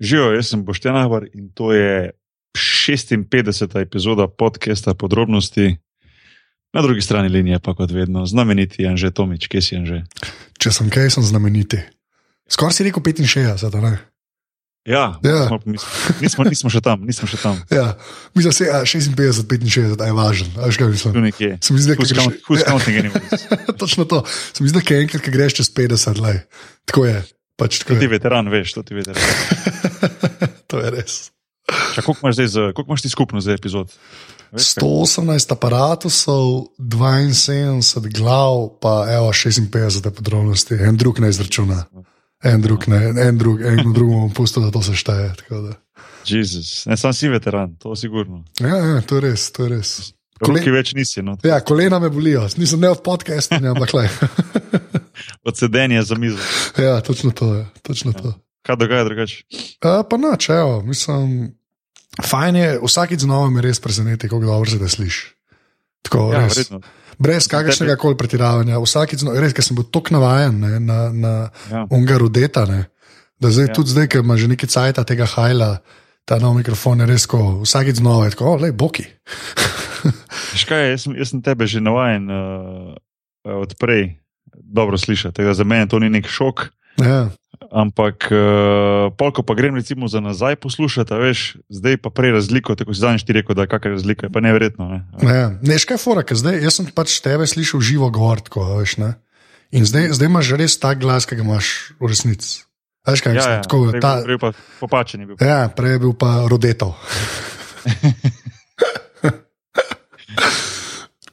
Živijo, jaz sem Boštjan Ahbar in to je 56. epizoda podcasta Podrobnosti. Na drugi strani linije pa kot vedno znameniti Anže Tomič, kje si Anže. Če sem kaj, sem znameniti. Skoraj si rekel 65, ne? Ja, Ja. Smo, nismo, nismo še tam, nismo še tam. Ja, mislim, da je 56, 65, je važen. A veš, kaj Tu mislim? nekje. Se zdi, da Who's, greš- count, who's counting anyways? Točno to. Se zdi, da je enkrat, ki greš čez 50, lej. tako je. Pač, tako ti veteran, veš, to ti veteran. to je res. Čak, koliko imaš za, koliko imaš ti skupno za epizod? Veš, kaj? 118 aparatusov, 72 glav, pa evo 56 podrobnosti. En drug ne izračuna. En drug ne, en drug, en drugemu bom pustil, da to se šteje. Jezus, ne sam si veteran, to sigurno. Ja, ja, to je res, to je res. Kole- Koliko več nisi, no? Ja, kolena me bolijo, nisem ne od podcasta, ampak le. od sedenja za mizo. ja, točno to je. Točno to. Kaj dogaja drugače? Uh, pa noč, evo, mislim, fajn je, vsakič znova me res preseneti, kako dobro se da slišiš. Tako, Ja, res. verjetno. Brez kakršnega koli pretiravanja. Vsakič, res, ker sem bil tako navaden na, na Ja. unga rudeta, ne, da zdaj, Ja. ja. tudi zdaj, ker ima že nekaj cajta tega hajla, ta nov mikrofon je res, ko vsakič znova je tako, le boki. Veš kaj, jaz sem, jaz sem tebe že navaden uh, odprej dobro slišati. Tega za mene to ni nek šok. Ja, Ampak, uh, polko pa grem recimo za nazaj poslušati, veš, zdaj pa prej razliko, tako si zadnjič ti rekel, da je kakšna razlika, je pa neverjetno. Ne? ne, ne, škaj fora, ker zdaj, jaz sem pač tebe slišal živo govor, tako, a veš, ne. In zdaj, zdaj imaš res tak glas, ki ga imaš v resnici. Veš, kaj, Ja, ja, tako, prej, ta, prej pa popačen je bil. Ja, prej je bil pa rodetov.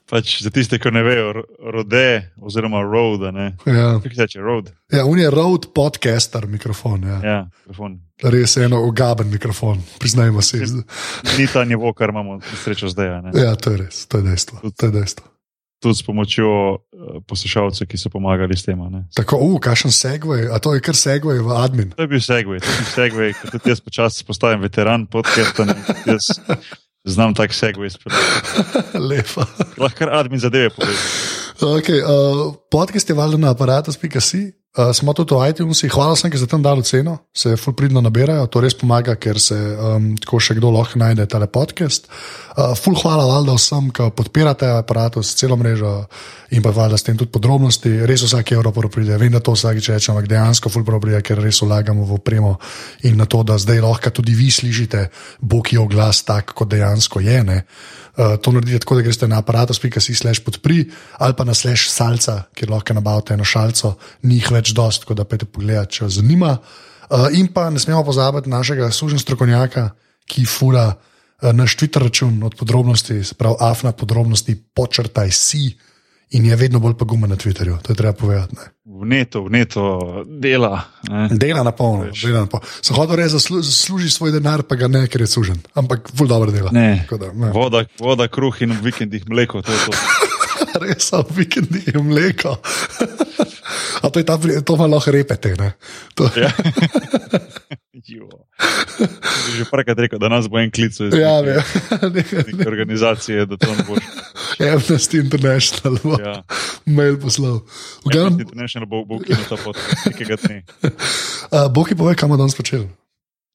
Pač za tiste, ki ne vejo, ro- rode oziroma road. Ja, Kako se reče, road? ja on je road podcaster mikrofon. Ja. Ja, mikrofon. Res je eno ugaben mikrofon, priznajmo si. Ni ta nivo, kar imamo srečo zdaj. ne. Ja, to je res, to je dejstvo. To je dejstvo. Tudi s pomočjo uh, poslušalcev, ki so pomagali s tem. Tako, uf, kakšen segway, a to je kar segway v admin. To je bil segway, to je bil segway, ker tudi jaz počasi postajam veteran podcasta. Znam tak segway speljati. Lepa. Lahko kar admin zadeve poveš. Okay, uh, podcast je valjda na aparatus.si. Uh, smo tudi v iTunesih, hvala sem, ker ste tam dali ceno, se ful pridno nabirajo, to res pomaga, ker se um, tako še kdo lahko najde tale podcast. Uh, ful hvala valjda vsem, ki podpirate aparatus, celo mrežo in pa valjda s tem tudi podrobnosti. Res vsak evro pride, vem, da to vsakič rečem, ampak dejansko ful pride, ker res vlagamo v opremo in na to, da zdaj lahko tudi vi slišite Bokijo glas tak, kot dejansko je. Ne? Uh, to naredite tako, da greste na aparatus.si slash podpri ali pa na slash salca, kjer lahko nabavite eno šalco, ni jih več dost, tako da pete pogledati, če vas zanima. Uh, in pa ne smemo pozabiti našega služen strokovnjaka, ki fura uh, naš Twitter račun od podrobnosti, se pravi afna podrobnosti, počrtaj si in je vedno bolj pogumen na Twitterju, to je treba povedati. Ne. Vneto, vneto dela. Ne. Dela na polno. Sem hotel reči, zaslu, zasluži svoj denar, pa ga ne, ker je sužen, ampak ful dobro dela. Ne. Da, ne. Voda, voda, kruh in v vikendih mleko. To je to. Res so vikendi in mleko. A to je ta, to ima lahko repete. Ne? To, Ja. Že parkrat rekel, da nas bo en klic iz ja, ne, nekaj, neke organizacije, da to ne boš. Amnesty International bo ja. Mail poslal. Glavnem, International bo, bo ukinil ta podcast nekega dne. uh, Boki pove, kam bomo danes počeli.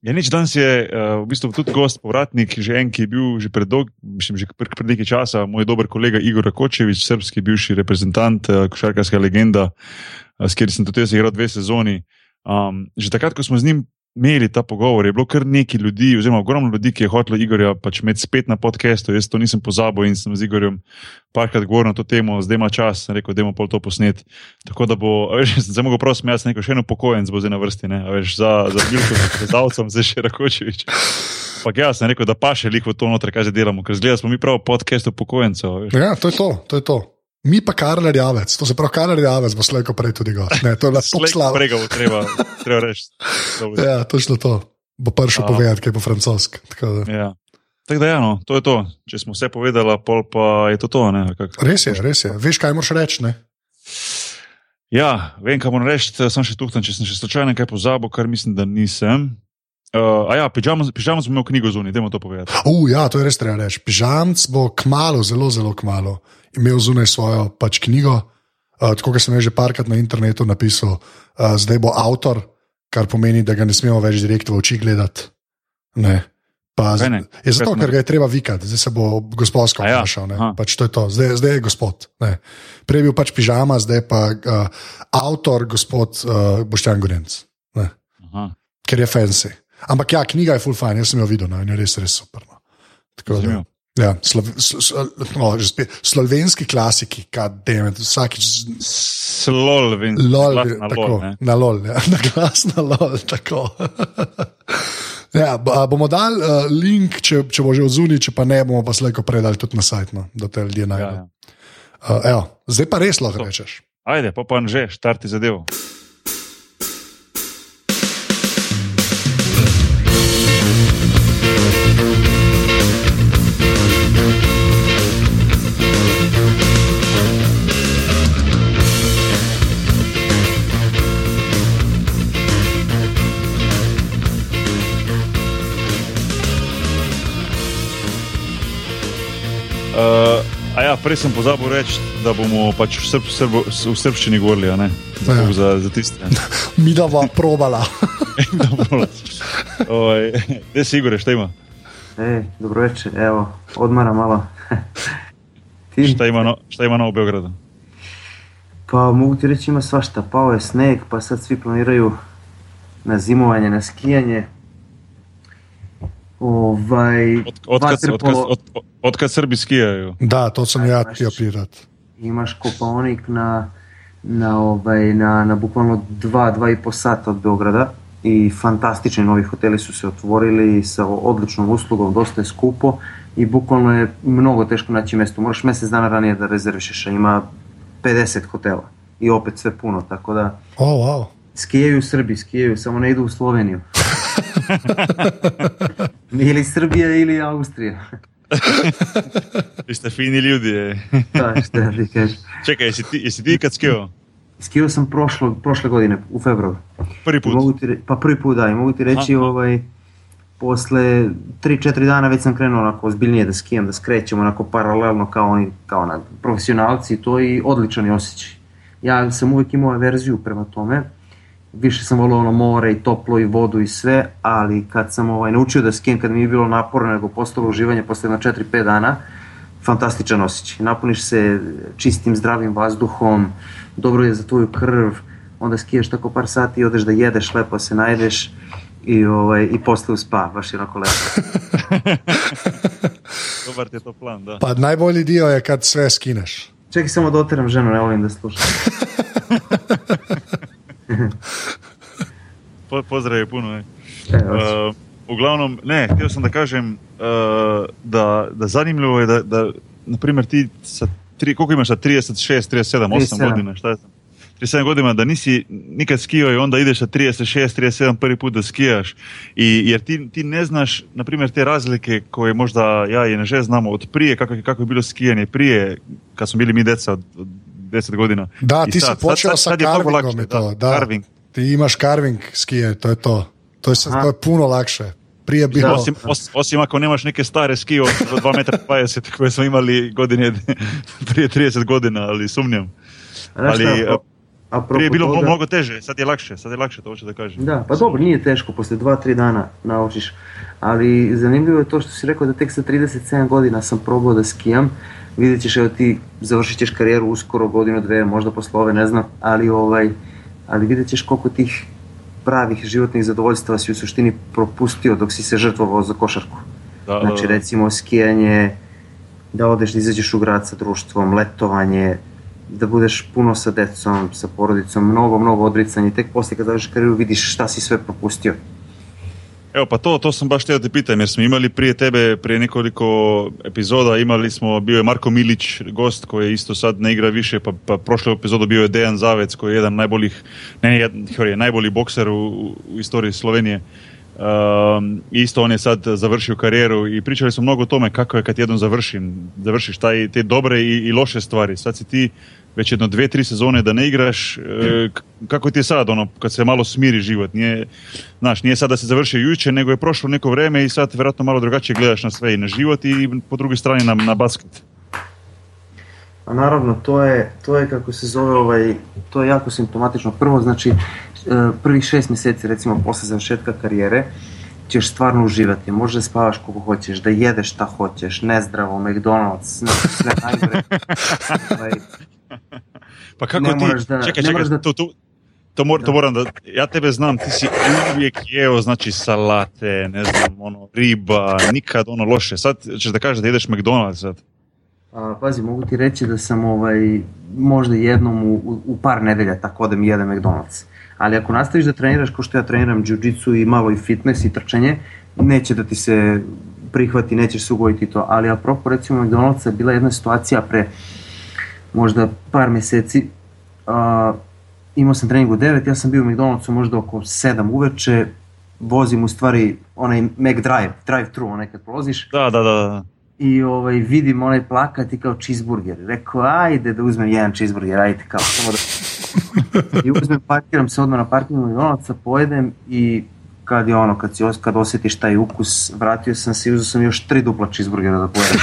Ja, nič danes je uh, v bistvu tudi gost, povratnik, že en, ki je bil že pred, dolg, mislim, že pred, pred nekaj časa, moj dober kolega Igor Rakočevič, srpski bivši reprezentant, uh, košarkarska legenda, uh, s katerim sem tudi jaz igral dve sezoni. Um, že takrat, ko smo z njim imeli ta pogovor, je bilo kar nekaj ljudi, oziroma ogromno ljudi, ki je hotelo Igorja pač imeti spet na podkastu. Jaz to nisem pozabil in sem z Igorjem parkrat govoril na to temo, zdaj ima čas, sem rekel, da bomo pol to posnet. Tako da bo, veš, zdaj mogo prosim, jaz neko še eno pokojenc bo zdaj na vrsti, ne, a veš, za, za Bilko, za Zavcem, zdaj še Rakočevič. Pa jaz sem rekel, da pa še liko to noter, kaj zdaj delamo, ker zgleda, smo mi prav podcast upokojencev. Ja, to je to. to, je to. Mi pa Karl Rjavec, to se pravi, Karl Rjavec bo slejko prej tudi gost. Ne, to je bila tako Slej slava. Prega bo treba, treba reči. Ja, točno to. Bo prišel povedati, kaj je po francoski. Tako da- Ja. Tako da, ja, no, to je to. Če smo vse povedali, pol pa je to to. Ne, kako? Res je, res je. Veš, kaj moraš reči? Ne? Ja, vem, kaj moram reči, sem še tukaj, če sem še slučajno kaj pozabil, kar mislim, da nisem. Uh, a ja, pižamo smo imeli knjigo zunaj, dajmo to povedati. Uh, ja, to je res treba reči. Pižamc bo kmalo, zelo, zelo kmalo imel zunaj svojo pač knjigo. Uh, tako kot sem že parkrat na internetu napisal, uh, zdaj bo avtor, kar pomeni, da ga ne smemo več direktno v oči gledati. Ne. Pa, Kaj ne? je zato, ker ga je treba vikati, zdaj se bo gospodsko ja, vprašal. aha. Pač to je to, zdaj, zdaj je gospod. Ne. Prej je bil pač pižama, zdaj pa uh, avtor, gospod uh, Boštjan Gorenc, ker je fancy. Ampak ja, knjiga je full fine, jaz sem jo videl no, in je res, res super. No. Tako da-. Ja, slov, sl, sl, no, spet, slovenski klasiki, kademet, vsakič vem, lol, na tako, lol, ne. na lol, ja, na glas na lol. Tako. ja, bomo dali uh, link, če, če bo že odzuni, če pa ne, bomo pa slejko predali tudi na sajt, no, da te ljudje Ja, najdejo. ja. Uh, evo, zdaj pa res lahko To. rečeš. Ajde, pa pa že, štarti zadevo. Prej sem pozabil reči, da bomo pač v, srb, srbo, v srbščini govorili, a ne? Ja. Ja. Za, za tiste. Mi da bo probala. Gdje si Igore, šta ima? Ej, dobro večer, evo, odmara malo. Ti? Šta ima, no, šta ima novo u Beogradu? Pa mogu ti reći ima svašta, pao je sneg, pa sad svi planiraju na zimovanje, na skijanje. Ovaj, Od, otkad, vaterpolo, otkad, od, od, otkad Srbi skijaju? Da, to sam ja htio pirat. imaš kopaonik na, na, ovaj, na, na bukvalno dva, dva i po sata od Beograda i fantastični novi hoteli su se otvorili sa odličnom uslugom, dosta je skupo i bukvalno je mnogo teško naći mjesto. Moraš mjesec dana ranije da rezervišeš, a ima 50 hotela i opet sve puno, tako da O, wow. skijaju Srbi, skijaju, samo ne idu u Sloveniju. ili Srbija ili Austrija. Vi ste fini ljudi. je. Da, šta ti kažem. Čekaj, jesi ti, jesi ti kad skijao? Skijao sam prošlo, prošle godine, u februaru. Prvi I put. Mogu ti, pa prvi put da, i mogu ti reći Aha. ovaj, posle 3-4 dana već sam krenuo onako ozbiljnije da skijam, da skrećem onako paralelno kao oni, kao na profesionalci to i odličan je osjećaj. Ja sam uvijek imao verziju prema tome, više sam volio ono more i toplo i vodu i sve, ali kad sam ovaj, naučio da skijem, kad mi je bilo naporno nego postalo uživanje posle jedno 4-5 dana, fantastičan osjećaj. Napuniš se čistim, zdravim vazduhom, dobro je za tvoju krv, onda skiješ tako par sati i odeš da jedeš, lepo se najdeš i, ovaj, i posle u spa, baš je onako lepo. Dobar ti je to plan, da. Pa najbolji dio je kad sve skineš. Čekaj samo da oteram ženu, ne volim da slušam. Po, pozdrav je puno. Ne. Evo, Uh, uglavnom, ne, htio sam da kažem uh, da, da zanimljivo je da, da na primjer ti sa tri, koliko imaš sa 36, 37, 8 37. godina, šta je sam? 37 godina da nisi nikad skijao i onda ideš sa 36, 37 prvi put da skijaš i jer ti, ti ne znaš na primjer te razlike koje možda ja i Neže znamo od prije kako, je- kako je bilo skijanje prije kad smo bili mi deca od, od 10 godina. Da, I ti si sad- počeo sad- sa sad mnogo carvingom i to. Da, carving. Ti imaš carving skije, to je to. To je, sad- to je puno lakše. Prije je bilo... Da, Osim, os- osim ako nemaš neke stare ski od 2 metra 20 koje smo imali godine prije 30 godina, ali sumnjam. Ali, šta, a- Prije je bilo toga- mnogo teže, sad je lakše, sad je lakše, to hoću da kažem. Da, pa dobro, nije teško, poslije 2-3 dana naučiš. Ali zanimljivo je to što si rekao da tek sa 37 godina sam probao da skijam. Vidjet ćeš, evo ti završit ćeš karijeru uskoro, godinu, dve, možda posle ove, ne znam, ali, ovaj, ali vidjet ćeš koliko tih pravih životnih zadovoljstava si u suštini propustio dok si se žrtvovao za košarku. Da, Znači recimo skijanje, da odeš da izađeš u grad sa društvom, letovanje, da budeš puno sa decom, sa porodicom, mnogo, mnogo odricanja i tek poslije kad završiš karijeru vidiš šta si sve propustio. Evo pa to, to sam baš htio da te pitam jer smo imali prije tebe, prije nekoliko epizoda imali smo, bio je Marko Milić gost koji isto sad ne igra više pa, pa prošle epizodu bio je Dejan Zavec koji je jedan najboljih, ne, jedan, sorry, najbolji bokser u, u istoriji Slovenije. Um, isto on je sad završio karijeru i pričali smo mnogo o tome kako je kad jednom završim, završiš taj, te dobre i, i loše stvari. Sad si ti već jedno dve, tri sezone da ne igraš, e, kako ti je sad ono, kad se malo smiri život, nije, znaš, nije sad da se završio jučer, nego je prošlo neko vrijeme i sad vjerojatno malo drugačije gledaš na sve i na život i po drugoj strani na, na basket. A naravno, to je, to je kako se zove, ovaj, to je jako simptomatično. Prvo, znači, prvih šest mjeseci, recimo posle završetka karijere, ćeš stvarno uživati. Možeš da spavaš koliko hoćeš, da jedeš šta hoćeš, nezdravo, McDonald's, ne, sve najgore. Pa kako Ne ti, da- čekaj, čekaj, da- to, to, to, mor, to moram da, ja tebe znam, ti si uvijek jeo, znači salate, ne znam, ono, riba, nikad ono loše. Sad ćeš da kažeš da jedeš McDonald's sad. A, pazi, mogu ti reći da sam ovaj, možda jednom u, u, u par nedelja tako odem i jedem McDonald's. Ali ako nastaviš da treniraš kao što ja treniram jiu-jitsu i malo i fitness i trčanje, neće da ti se prihvati, nećeš se ugojiti to. Ali apropo recimo McDonald'sa je bila jedna situacija pre možda par meseci. A, imao sam trening u 9, ja sam bio u McDonald'su možda oko 7 uveče, vozim u stvari onaj McDrive, drive-thru, onaj kad prolaziš, Da, da, da, da. i ovaj, vidim onaj plakat i kao cheeseburger. Rekao, ajde da uzmem jedan cheeseburger, ajde kao, samo da... I uzmem, parkiram se odmah na parkingu McDonald'sa, pojedem i kad je ono, kad, si, kad osjetiš taj ukus, vratio sam se i uzeo sam još tri dupla cheeseburgera da pojedem.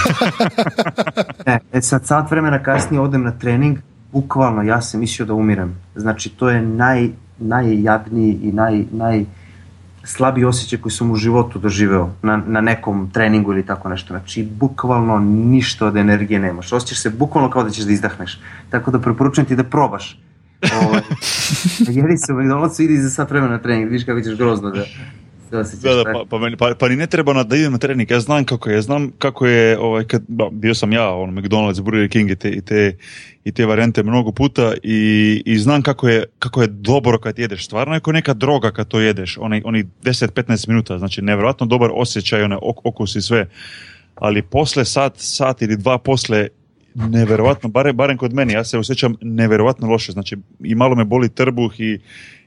e, e sad, sat vremena kasnije odem na trening, bukvalno ja sam mislio da umirem. Znači, to je naj, najjadniji i naj, naj, slabiji osjećaj koji sam u životu doživeo na, na nekom treningu ili tako nešto. Znači, bukvalno ništa od energije nemaš. Osjećaš se bukvalno kao da ćeš da izdahneš. Tako da preporučujem ti da probaš. Ovaj, jedi se u McDonald'su, idi za sat vremena na trening, vidiš kako ćeš grozno da. Da, da, pa, pa, meni- pa, pa ni ne treba na, da idem na trening, ja znam kako je, znam kako je, ovaj, kad, ba, bio sam ja, ono, McDonald's, Burger King i te, i te, i te varijante mnogo puta i, i znam kako je, kako je dobro kad jedeš, stvarno je kao neka droga kad to jedeš, onaj, oni 10-15 minuta, znači nevjerojatno dobar osjećaj, onaj ok, okus i sve, ali posle sat, sat ili dva posle, neverovatno, barem, barem kod meni, ja se osjećam neverovatno loše, znači i malo me boli trbuh i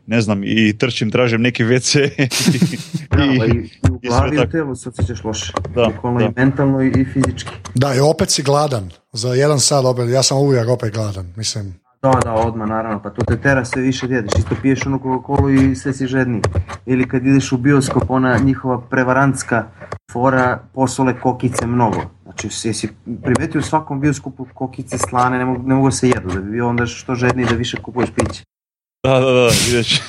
ne znam, i trčim, tražim neki WC Da, i, i, i u i sve glavi i u tako. telu se osjećaš loše. Da, Bukvalno da. i mentalno i, i fizički. Da, i opet si gladan. Za jedan sat opet, ja sam uvijek opet gladan, mislim. Da, da, odmah naravno, pa to te tera sve više da jedeš, isto piješ onu Coca-Colu i sve si žedniji. Ili kad ideš u bioskop, ona njihova prevarantska fora posole kokice mnogo. Znači, si, jesi primetio u svakom bioskopu kokice slane, ne mogu, ne mogu se jedu, da bi bio onda što žedniji da više kupuješ piće. Da, da, da, si.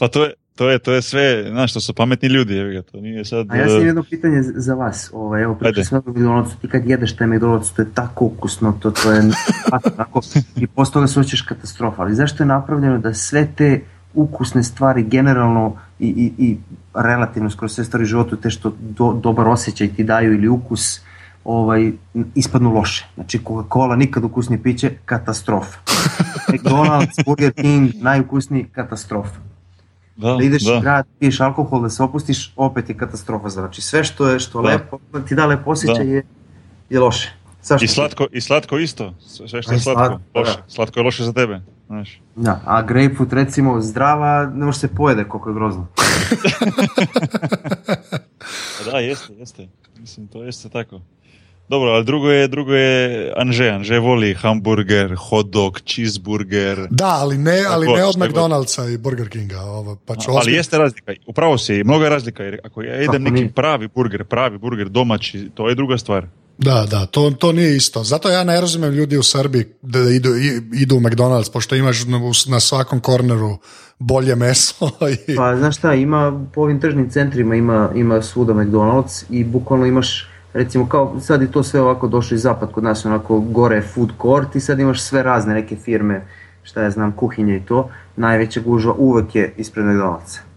pa to je, to je, to je sve, znaš, to su pametni ljudi, ga, to nije sad... A ja sam eh, jedno pitanje za vas. Ovaj, evo, sam o McDonald'su, ti kad jedeš taj McDonald's, to je tako ukusno, to, to je tako, i posle toga se osjećaš katastrofa. Ali zašto je napravljeno da sve te ukusne stvari generalno i, i, i relativno skoro sve stvari u životu, te što do, dobar osjećaj ti daju ili ukus, ovaj, ispadnu loše. Znači Coca-Cola nikad ukusnije piće, katastrofa. McDonald's, Burger King, najukusniji, katastrofa da, da ideš da. grad, piješ alkohol, da se opustiš, opet je katastrofa. Znači sve što je što Da. lepo, ti da lepo osjećaj je, je loše. Zašto? I slatko, I slatko isto, sve što je slatko, slatko, loše. da. Slatko je loše za tebe, znaš. Da, a grapefruit recimo zdrava, ne može se pojede koliko je grozno. Da, jeste, jeste. Mislim, to jeste tako. Dobro, ali drugo je, drugo je Anže. Anže voli hamburger, hot dog, cheeseburger. Da, ali ne, ali ne od. McDonald'sa i Burger Kinga. Ovo, pa ću Ali jeste razlika, upravo si, mnogo je razlika, jer ako ja jedem neki nije? pravi burger, pravi burger domaći, to je druga stvar. Da, da, to, to nije isto. Zato ja ne razumijem ljudi u Srbiji da idu, i- idu u McDonald's, pošto imaš na svakom korneru bolje meso. I, Pa znaš šta, ima po ovim tržnim centrima ima, ima svuda McDonald's i bukvalno imaš recimo kao sad je to sve ovako došlo iz zapad kod nas onako gore food court i sad imaš sve razne neke firme šta ja znam kuhinje i to. Najveća gužva uvek je ispred McDonald'sa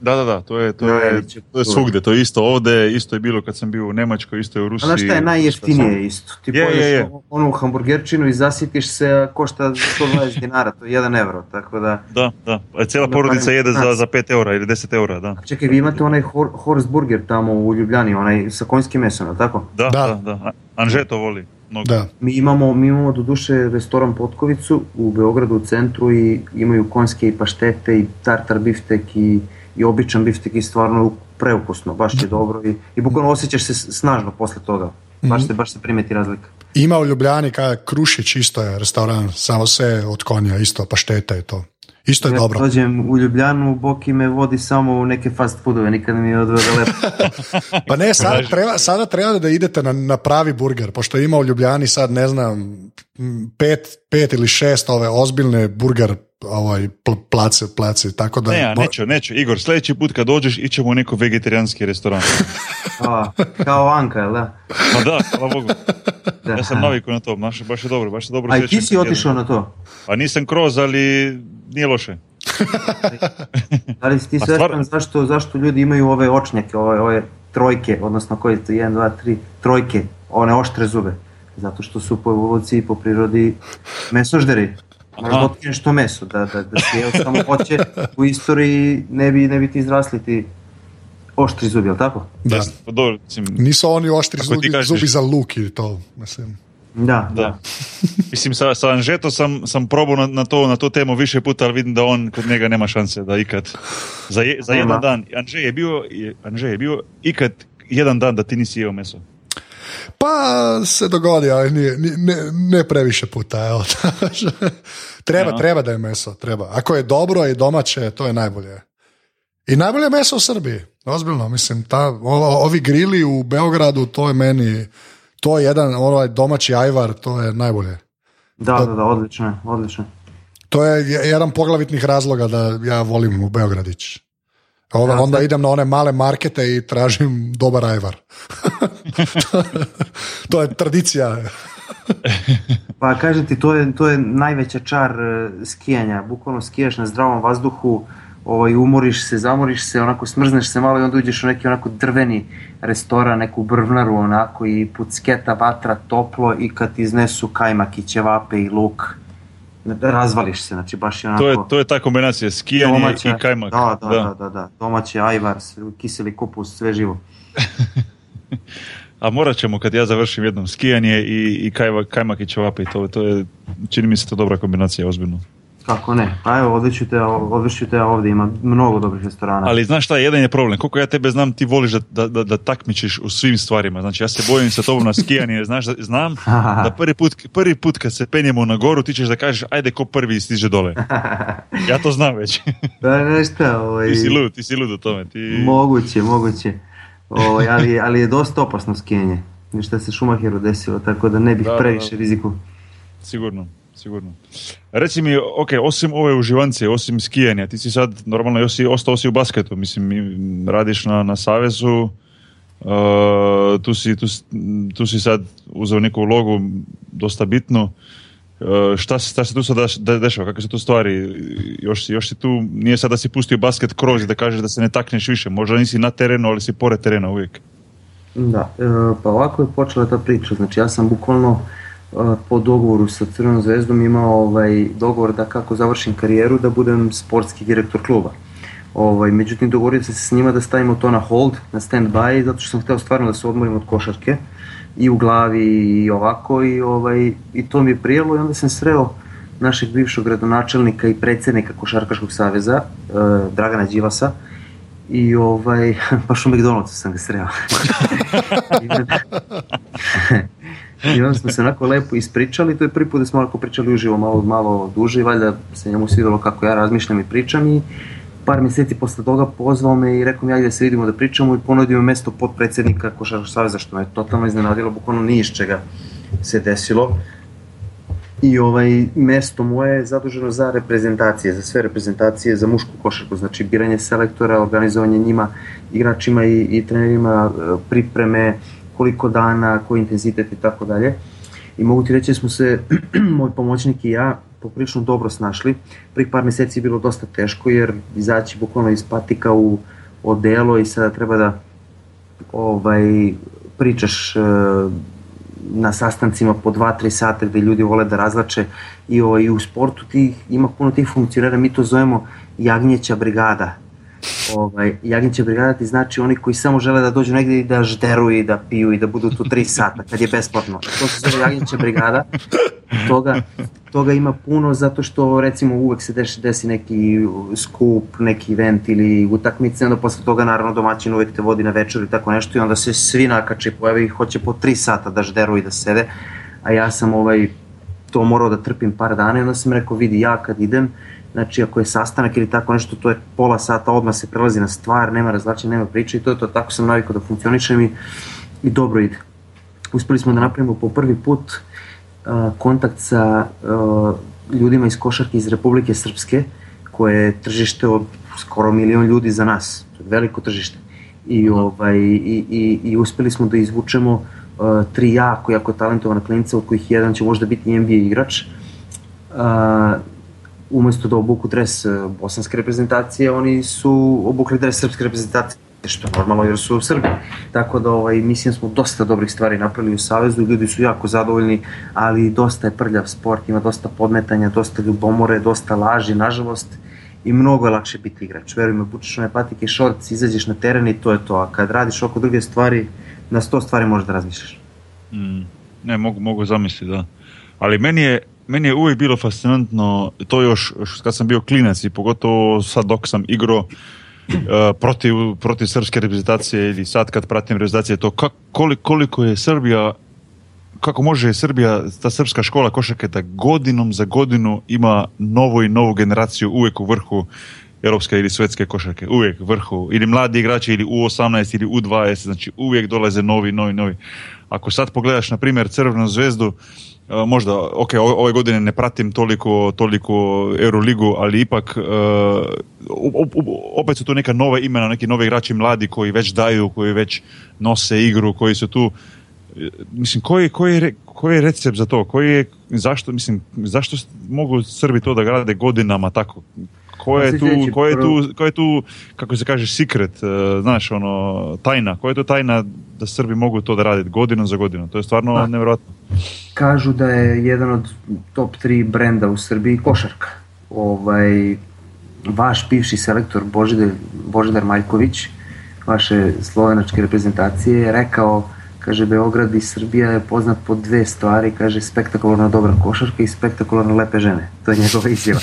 Da, da, da, to je, to je, to je svugdje, to je isto ovdje, isto je bilo kad sam bio u Njemačkoj, isto je u A Rusiji. znaš šta je najjeftinije isto? Ti Je, je, je. onu hamburgerčinu i zasitiš se, a košta 120 dinara, to je 1 euro, tako da... Da, da, a cijela porodica jede za, za 5 eura ili 10 eura, da. Čekaj, vi imate onaj hor, horse burger tamo u Ljubljani, onaj sa konjskim mesom, je tako? Da, Da. da, da. A- Anže to voli. Mnogo. da. Mi imamo, mi imamo do duše restoran Potkovicu u Beogradu u centru i imaju konjske i paštete i tartar biftek i, i običan biftek i stvarno preukusno, baš je dobro i, i bukvalno osjećaš se snažno posle toga. Baš se, baš se primeti razlika. Ima u Ljubljani kaj Krušić isto je restoran, samo sve od konja, isto paštete i to. Isto je ja dobro. dođem u Ljubljanu, Boki me vodi samo u neke fast foodove, nikad mi je odveo lepo. Pa ne, sada treba, sada treba da idete na, na pravi burger, pošto ima u Ljubljani sad, ne znam, pet, pet ili šest ove ozbiljne burger ovaj, pl- place, place, tako da... Ne, ja, neću, neću. Igor, sljedeći put kad dođeš, ićemo u neko vegetarijanski restoran. A, kao Anka, da? Ma da, hvala Bogu. da. Ja sam navikao na to, baš, baš je dobro, baš je dobro. A i ti si otišao na to? Pa nisam kroz, ali nije loše. Da li si ti A svestan stvar- zašto, zašto ljudi imaju ove očnjake, ove, ove trojke, odnosno koji je to, 1, 2, 3, trojke, one oštre zube? Zato što su po evoluciji, po prirodi mesožderi. Možda Aha. otkriješ to meso, da, da, da si jeo samo hoće, u istoriji ne bi, ne bi ti izrasli ti oštri zubi, jel tako? Da. Pa dobro, mislim, Nisu oni oštri zubi, kažeš. zubi za luk i to, mislim. Da, da. Mislim, sa, sa Anžeto sam, sam probao na, na, to, na to temu više puta, ali vidim da on kod njega nema šanse da ikad. Za, je, za jedan dan. Anže je je- Anže je bio ikad jedan dan da ti nisi jeo meso. Pa se dogodi, ali nije, nije- ne, ne previše puta. Treba, Ja. treba da je meso, treba. Ako je dobro i domaće, to je najbolje. I najbolje je meso u Srbiji, ozbiljno, mislim, ta, ovo- ovi grili u Beogradu, to je meni, to je jedan ovaj domaći ajvar, to je najbolje. Da, da, da, odlično je, odlično. To je je- jedan poglavitnih razloga da ja volim u Beogradić. Onda, Ja, onda idem na one male markete i tražim dobar ajvar. to je tradicija. Pa kažem ti, to je, to je najveća čar e, skijanja. Bukvalno skijaš na zdravom vazduhu, ovaj, umoriš se, zamoriš se, onako smrzneš se malo i onda uđeš u neki onako drveni restoran, neku brvnaru onako i pucketa, vatra, toplo i kad iznesu kajmak i ćevape i luk, razvališ se, znači baš je onako... To je, to je ta kombinacija, skijanje domaća- i kajmak. Da, da, da, da, da. domaći ajvar, kiseli kupus, sve živo. A morat ćemo kad ja završim jednom skijanje i, i kajva, kajmak i ćevape. To, to je, čini mi se to dobra kombinacija, ozbiljno. Kako ne? Pa evo, odliču te, ovdje, ima mnogo dobrih restorana. Ali znaš šta, jedan je problem. Koliko ja tebe znam, ti voliš da, da, da, da takmičiš u svim stvarima. Znači, ja se bojim sa tobom na skijanje, znaš da, znam da prvi put, prvi put kad se penjemo na goru, ti ćeš da kažeš, ajde ko prvi stiže dole. Ja to znam već. Da, ne šta, ovaj, ti si lud, ti si lud u tome. Ti... moguće, moguće. Ovaj, ali, ali je dosta opasno skijenje. Ništa se Šumacheru desilo, tako da ne bih previše da. riziku. Sigurno, sigurno. Reci mi, ok, osim ove uživance, osim skijanja, ti si sad normalno još si, ostao si u basketu, mislim, radiš na, na Savezu, uh, tu, si, tu, tu si sad uzeo neku ulogu dosta bitnu. Uh, šta, šta se tu sada de- dešava, kakve su tu stvari? Još još si tu, nije sad da si pustio basket kroz da kažeš da se ne takneš više, možda nisi na terenu, ali si pored terena uvijek. Da, e, pa ovako je počela ta priča. Znači ja sam bukvalno po dogovoru sa Crvenom zvezdom imao ovaj, dogovor da kako završim karijeru da budem sportski direktor kluba. Ovaj, međutim, dogovorio sam se s njima da stavimo to na hold, na stand-by, zato što sam htio stvarno da se odmorim od košarke i u glavi i ovako i, ovaj, i to mi je prijelo i onda sam sreo našeg bivšeg gradonačelnika i predsjednika Košarkaškog saveza, e, Dragana Đilasa, i ovaj, baš u McDonald'su sam ga sreo. I onda- smo se onako lepo ispričali, to je prvi put da smo onako pričali uživo malo, malo duže i valjda se njemu svidjelo kako ja razmišljam i pričam i par mjeseci posle toga pozvao me i rekao mi ajde da se vidimo da pričamo i ponudio mi mesto potpredsjednika Košarkaškog saveza što me totalno iznenadilo, bukvalno ni iz čega se desilo. I ovaj mesto moje je zaduženo za reprezentacije, za sve reprezentacije, za mušku košarku, znači biranje selektora, organizovanje njima, igračima i, i trenerima, e, pripreme, koliko dana, koji intenzitet i tako dalje. I mogu ti reći da smo se, moj pomoćnik i ja, poprilično dobro snašli. Prvih par mjeseci je bilo dosta teško jer izaći bukvalno iz patika u odelo i sada treba da ovaj, pričaš e, na sastancima po 2-3 sata gde ljudi vole da razlače i, ovaj, i u sportu tih, ima puno tih funkcionera, mi to zovemo jagnjeća brigada. Ovaj, jagnjeća brigada ti znači oni koji samo žele da dođu negdje i da žderuju i da piju i da budu tu 3 sata kad je besplatno. To se zove jagnjeća brigada. Toga, toga ima puno zato što recimo uvek se desi, desi neki skup, neki event ili utakmice, onda posle toga naravno domaćin uvek te vodi na večer i tako nešto i onda se svi nakače pojave i hoće po 3 sata da žderu i da sede, a ja sam ovaj to morao da trpim par dana i onda sam rekao vidi ja kad idem Znači ako je sastanak ili tako nešto, to je pola sata, odmah se prelazi na stvar, nema razlačenja, nema priče i to je to, tako sam navikao da funkcionišem i, i dobro ide. Uspeli smo da napravimo po prvi put uh, kontakt sa uh, ljudima iz košarke iz Republike Srpske, koje je tržište od skoro milion ljudi za nas, to je veliko tržište. I, ovaj, i, i, i uspeli smo da izvučemo uh, tri jako, jako talentovana klinica, od kojih jedan će možda biti NBA igrač. Uh, umesto da obuku dres bosanske reprezentacije, oni su obukli dres srpske reprezentacije što je normalno jer su u Srbiji. Tako da ovaj, mislim smo dosta dobrih stvari napravili u Savezu, ljudi su jako zadovoljni, ali dosta je prljav sport, ima dosta podmetanja, dosta ljubomore, dosta laži, nažalost, i mnogo je lakše biti igrač. Veruj me, bučeš one patike, šorc, izađeš na teren i to je to, a kad radiš oko druge stvari, na sto stvari možeš da razmišljaš. Mm, ne, mogu, mogu zamisliti, da. Ali meni je, meni je uvijek bilo fascinantno, to još kad sam bio klinac i pogotovo sad dok sam igrao, Uh, protiv, protiv srpske reprezentacije ili sad kad pratim reprezentacije to koliko, koliko je Srbija kako može Srbija, ta srpska škola košarke da godinom za godinu ima novu i novu generaciju uvijek u vrhu europske ili svetske košarke, uvijek vrhu, ili mladi igrači ili U18 ili U20, znači uvijek dolaze novi, novi, novi. Ako sad pogledaš na primjer Crvenu zvezdu, možda, ok, ove godine ne pratim toliko, toliko Euroligu, ali ipak uh, opet su tu neka nova imena, neki novi igrači mladi koji već daju, koji već nose igru, koji su tu e, mislim, koji, koji, koji je recept za to? Koji je, zašto, mislim, zašto mogu Srbi to da grade godinama tako? Ko je, tu, ko, je tu, ko je tu, kako se kaže, secret, uh, znaš, ono, tajna? Koja je to tajna da Srbi mogu to da raditi godinu za godinu? To je stvarno da. nevjerojatno. Kažu da je jedan od top 3 brenda u Srbiji košarka. Ovaj, vaš bivši selektor Božidar, Božidar Maljković, vaše slovenačke reprezentacije, je rekao Kaže, Beograd i Srbija je poznat po dve stvari, kaže, spektakularno dobra košarka i spektakularno lepe žene. To je njegova izjava.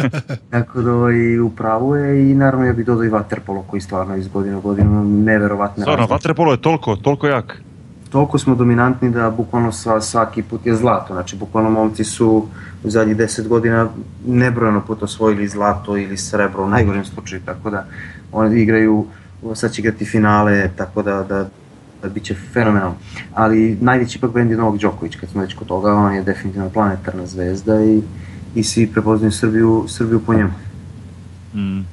Tako da ovaj, upravo je i naravno ja bih dodao i Waterpolo koji stvarno iz godine u godinu neverovatne Stvarno, Waterpolo je toliko, toliko jak. Toliko smo dominantni da bukvalno svaki put je zlato. Znači, bukvalno momci su u zadnjih deset godina nebrojeno put osvojili zlato ili srebro u najgorem slučaju, tako da oni igraju, sad će igrati finale, tako da, da bit će fenomenalno. Ali najveći ipak bend je Novak Đoković, kad smo već kod toga, on je definitivno planetarna zvezda i, i svi prepoznaju Srbiju, Srbiju po njemu. Mm.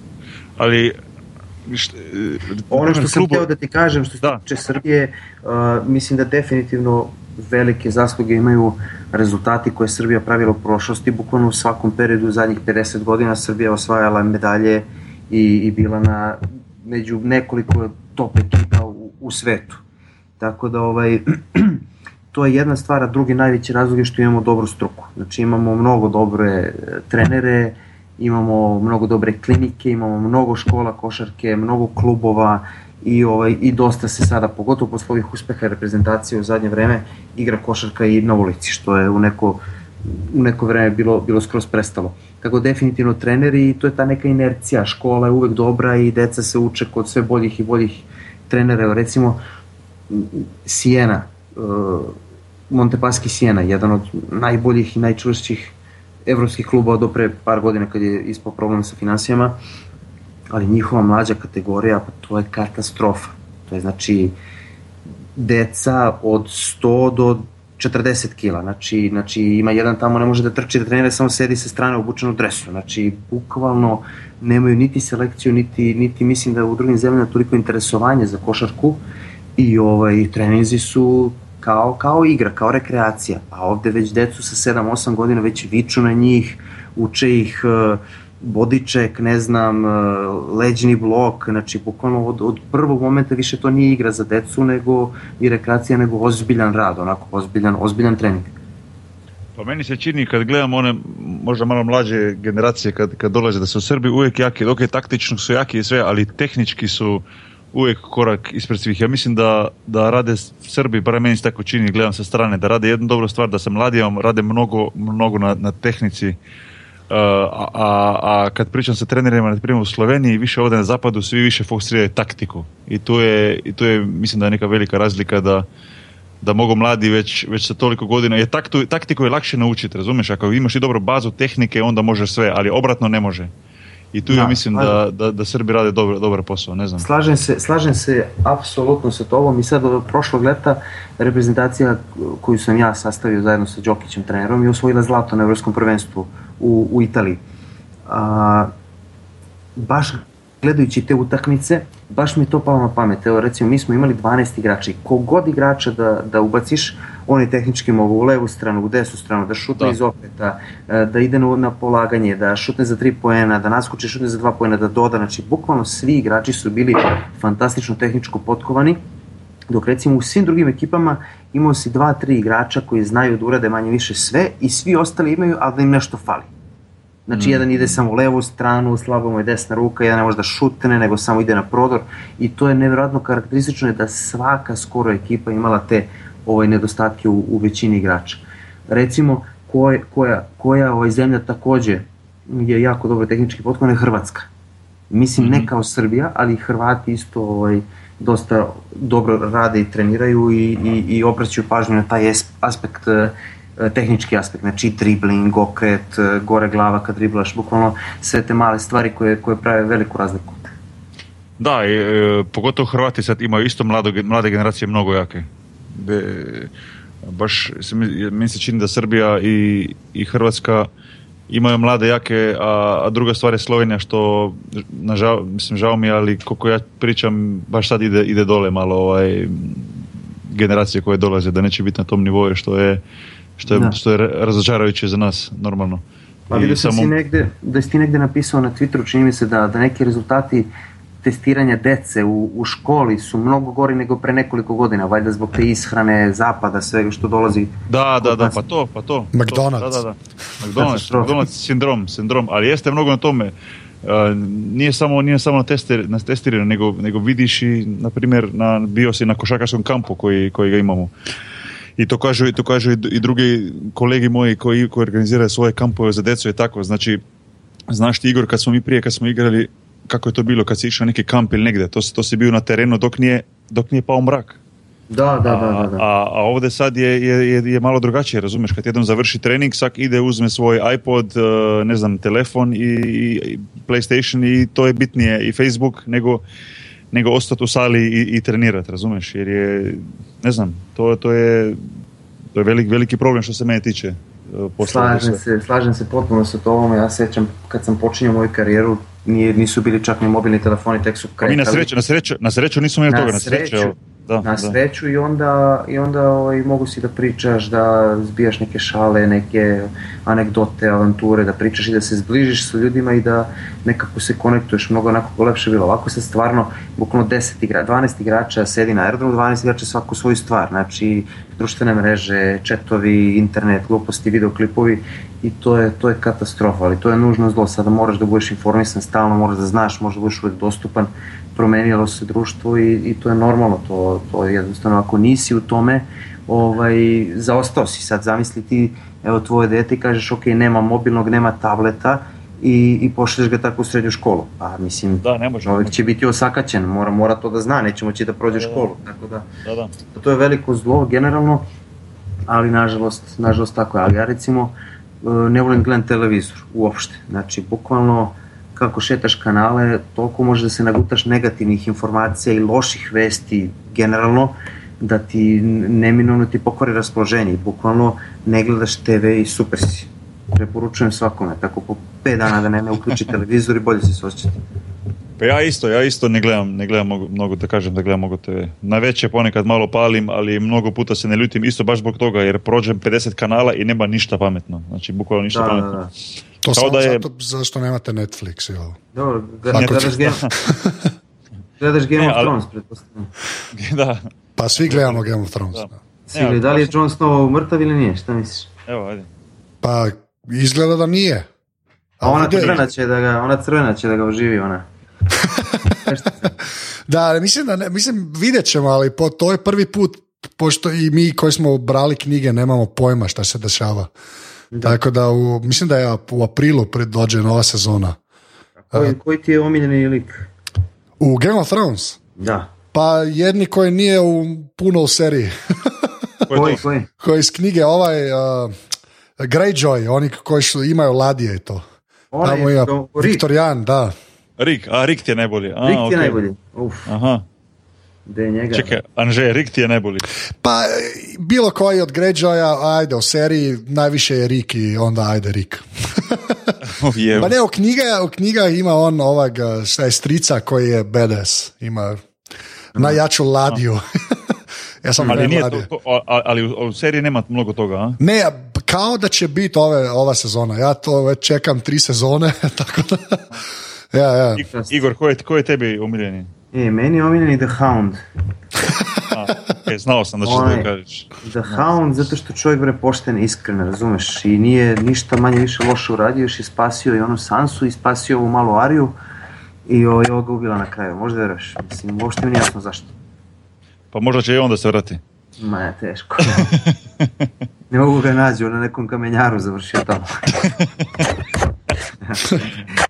Ali Šta, ono što sam hteo da ti kažem što se da. tiče Srbije, uh, mislim da definitivno velike zasluge imaju rezultati koje je Srbija pravila u prošlosti, bukvalno u svakom periodu zadnjih 50 godina Srbija osvajala medalje i, i bila na među nekoliko top ekipa u, u svetu. Tako da ovaj, to je jedna stvar, a drugi najveći razlog je što imamo dobru struku. Znači imamo mnogo dobre e, trenere, imamo mnogo dobre klinike, imamo mnogo škola košarke, mnogo klubova i ovaj i dosta se sada pogotovo posle ovih uspeha reprezentacije u zadnje vreme igra košarka i na ulici što je u neko u neko vreme bilo bilo skroz prestalo. Tako definitivno treneri i to je ta neka inercija, škola je uvek dobra i deca se uče kod sve boljih i boljih trenera. Recimo Siena, uh, Montepaschi Siena, jedan od najboljih i najčvršćih evropskih kluba do pre par godina kad je ispao problem sa financijama, ali njihova mlađa kategorija, pa to je katastrofa. To je znači deca od 100 do 40 kila, znači, znači ima jedan tamo ne može da trči da trenira, samo sedi sa strane obučen u dresu, znači bukvalno nemaju niti selekciju, niti, niti mislim da u drugim zemljama toliko interesovanje za košarku, i ovaj, treninzi su kao, kao igra, kao rekreacija, a ovde već decu sa 7-8 godina već viču na njih, uče ih uh, bodiček, ne znam, uh, leđni blok, znači bukvalno od, od prvog momenta više to nije igra za decu nego i rekreacija, nego ozbiljan rad, onako ozbiljan, ozbiljan trening. Pa meni se čini kad gledam one možda malo mlađe generacije kad, kad dolaze da su u Srbiji uvijek jaki, je taktično su jaki i sve, ali tehnički su uvijek korak ispred svih. Ja mislim da, da rade Srbi, bar meni se tako čini, gledam sa strane, da rade jednu dobru stvar, da se mladijom rade mnogo, mnogo na, na tehnici. Uh, a, a, kad pričam sa trenerima, na primjer u Sloveniji, više ovdje na zapadu, svi više fokusiraju taktiku. I tu je, i tu je, mislim da je neka velika razlika da da mogu mladi već, već sa toliko godina, jer taktu, taktiku je lakše naučiti, razumiješ, ako imaš i dobru bazu tehnike, onda možeš sve, ali obratno ne može. I tu ja mislim da, da, da Srbi rade dobar, dobar posao, ne znam. Slažem se, slažem se apsolutno sa tobom i sad od prošlog leta reprezentacija koju sam ja sastavio zajedno sa Đokićem trenerom je osvojila zlato na evropskom prvenstvu u, u Italiji. A, baš gledajući te utakmice, baš mi je to palo na pamet. Evo recimo mi smo imali 12 igrača i kogod igrača da, da ubaciš, on je tehnički mogu u levu stranu, u desnu stranu, da šutne da. iz opeta, e, da ide na, polaganje, da šutne za 3 poena, da naskoči šutne za 2 poena, da doda. Znači, bukvalno svi igrači su bili fantastično tehničko potkovani, dok recimo u svim drugim ekipama imao si dva, tri igrača koji znaju da urade manje više sve i svi ostali imaju, ali da im nešto fali. Znači, mm. jedan ide samo u levu stranu, slabo mu je desna ruka, jedan ne može da šutne, nego samo ide na prodor i to je nevjerojatno karakteristično je da svaka skoro ekipa imala te ovaj, nedostatke u, u većini igrača. Recimo, koja, koja, koja ovaj zemlja takođe je jako dobro tehnički potkovana je Hrvatska. Mislim, mm -hmm. ne kao Srbija, ali Hrvati isto ovaj, dosta dobro rade i treniraju i, i, i obraćaju pažnju na taj aspekt E, tehnički aspekt, znači dribling, okret, e, gore glava kad driblaš, bukvalno sve te male stvari koje, koje prave veliku razliku. Da, i, e, pogotovo Hrvati sad imaju isto mlado, mlade generacije mnogo jake. De, baš meni se čini da Srbija i, i Hrvatska imaju mlade jake, a, a druga stvar je Slovenija što nažal, mislim žao mi je, ali koliko ja pričam baš sad ide, ide dole malo ovaj generacije koje dolaze da neće biti na tom nivou što je što je, da. što je razočarajuće za nas, normalno. Pa vidio sam samo... si negde, da si ti negde napisao na Twitteru, čini mi se da, da neki rezultati testiranja dece u, u školi su mnogo gori nego pre nekoliko godina, valjda zbog te ishrane, zapada, svega što dolazi. Da, da, da, pa to, pa to. McDonald's. To, da, da, da. McDonald's, McDonald's sindrom, sindrom, ali jeste mnogo na tome. Uh, nije samo nije samo na, tester, na testiranje, nego, nego vidiš i, na primjer, na, bio si na košakarskom kampu koji, koji ga imamo. I to kažu, to kažu i drugi kolegi moji koji, koji organiziraju svoje kampove za decu i tako. Znači, znaš ti Igor, kad smo mi prije, kad smo igrali, kako je to bilo, kad si išao neki kamp ili negde, to, to si bio na terenu dok nije, dok nije pao mrak. Da, da, da. da, da. A, a ovde sad je, je, je malo drugačije, razumeš, kad jednom završi trening, sak ide, uzme svoj iPod, e, ne znam, telefon i, i PlayStation i to je bitnije i Facebook nego nego ostati u sali i, i trenirati, razumeš? Jer je, ne znam, to, to je, to je velik, veliki problem što se mene tiče. E, slažem se, slažem se potpuno sa tobom, ja sećam kad sam počinjao moju karijeru, nije, nisu bili čak ni mobilni telefoni, tek su kretali. Mi na sreću, na sreću, na sreću nismo imali toga, na sreću, sreću da, na sreću da. i onda, i onda ovaj, mogu si da pričaš, da zbijaš neke šale, neke anegdote, avanture, da pričaš i da se zbližiš sa ljudima i da nekako se konektuješ, mnogo onako lepše bilo. Ovako se stvarno, bukvalno 10 igra, 12 igrača sedi na aerodromu, 12 igrača svaku svoju stvar, znači društvene mreže, četovi, internet, gluposti, videoklipovi i to je, to je katastrofa, ali to je nužno zlo, sada moraš da budeš informisan stalno, moraš da znaš, možeš da budeš uvek dostupan, promenilo se društvo i, i to je normalno, to, to je jednostavno, ako nisi u tome, ovaj, zaostao si, sad zamisli ti, evo tvoje dete i kažeš, ok, nema mobilnog, nema tableta, i, i pošleš ga tako u srednju školu. Pa mislim, da, ne može, čovjek će biti osakaćen, mora, mora to da zna, neće moći da prođe da, da. školu. Tako da, da, da. to je veliko zlo generalno, ali nažalost, nažalost tako je. Ali ja recimo e, ne volim gledam televizor uopšte. Znači, bukvalno kako šetaš kanale, toliko može da se nagutaš negativnih informacija i loših vesti generalno, da ti neminovno ti pokvari raspoloženje. Bukvalno ne gledaš TV i super si. Preporučujem svakome, tako po 5 dana da ne, ne uključi televizor i bolje se se osjećati. Pa ja isto, ja isto ne gledam, ne gledam mnogo, mnogo da kažem da gledam mnogo TV. Na veće ponekad malo palim, ali mnogo puta se ne ljutim isto baš zbog toga jer prođem 50 kanala i nema ništa pametno. Znači bukvalno ništa da, pametno. Da, da. To samo da je... zato zašto nemate Netflix, jel? Dobro, gledaš Game, gledaš Game ne, of Thrones, pretpostavljam. Da. Pa svi gledamo Game of Thrones. Da. da. Svi, da li je Jon Snow mrtav ili nije, šta misliš? Evo, ajde. Pa izgleda da nije. A ona crvena će da ga, ona crvena će da ga oživi, ona. da, mislim da ne, mislim vidjet ćemo, ali po, to je prvi put, pošto i mi koji smo brali knjige nemamo pojma šta se dešava. Da. Tako da, u, mislim da je u aprilu dođe nova sezona. Koji, koji ti je omiljeni lik? U Game of Thrones? Da. Pa jedni koji nije u, puno u seriji. Koji, koji? koji iz knjige ovaj uh, Greyjoy, oni koji su, imaju ladije i to. Onaj Tamo Rick. Viktorijan, da. Rik, a Rik ti je najbolji. A, Rick ti je najbolji. Uf, Aha, gde je njega? čekaj, Anže, Rik ti je najbolji. Pa bilo koji od Greyjoya, ajde, u seriji najviše je Rick i onda ajde. Oh, je. Pa ne, u knjiga, u knjiga ima on ovog, uh, šta je strica koji je badass, ima najjaču ladiju. ja sam Ali, nije ladije. to, ali u, u seriji nema mnogo toga, a? Ne, kao da će biti ove, ova sezona. Ja to već čekam tri sezone, tako da... Ja, ja. I- Igor, ko je, ko je tebi umiljeni? E, meni je omiljeni The Hound. A, okej, znao sam da ćeš Onaj- to kažeš. The Hound, zato što čovjek bre pošten i iskren, razumeš? I nije ništa manje više loše uradio, još je spasio i onu Sansu i spasio ovu malu Ariju i ovo je ga ubila na kraju. Možda veruješ? Mislim, uopšte mi nije jasno zašto. Pa možda će i onda se vrati. Ma je teško. ne mogu ga nađu, na nekom kamenjaru završio tamo.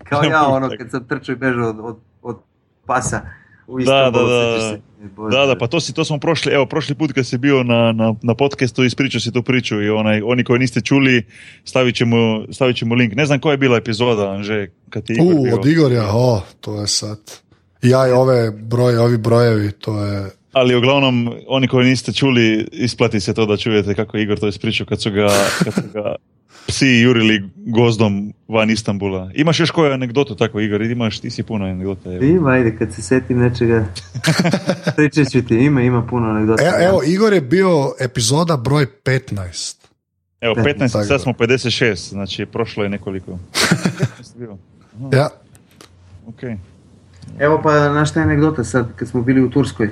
Kao ja, ono, kad sam trčao i bežao od, od, od pasa u Da, da, da. se? E, Bože. Da, da, pa to, si, to smo prošli, evo, prošli put kad si bio na, na, na podcastu, ispričao si tu priču i onaj, oni koji niste čuli, stavit ćemo, stavit ćemo link. Ne znam koja je bila epizoda, Anže, kad ti Igor U, bio. od Igorja, o, to je sad... Ja i ove broje, ovi brojevi, to je... Ali uglavnom, oni koji niste čuli, isplati se to da čujete kako je Igor to ispričao kad su ga, kad su ga psi jurili gozdom van Istambula. Imaš još koju anegdotu tako, Igor? Imaš, ti si puno anegdota. evo. Ima, ajde, kad se setim nečega, pričat ću ti, ima, ima puno anegdota. E, evo, Igor je bio epizoda broj 15. Evo, Tako 15, da. sad smo 56, znači prošlo je nekoliko. 15. Ja, Ok. Evo pa, znaš šta je anegdota sad, kad smo bili u Turskoj,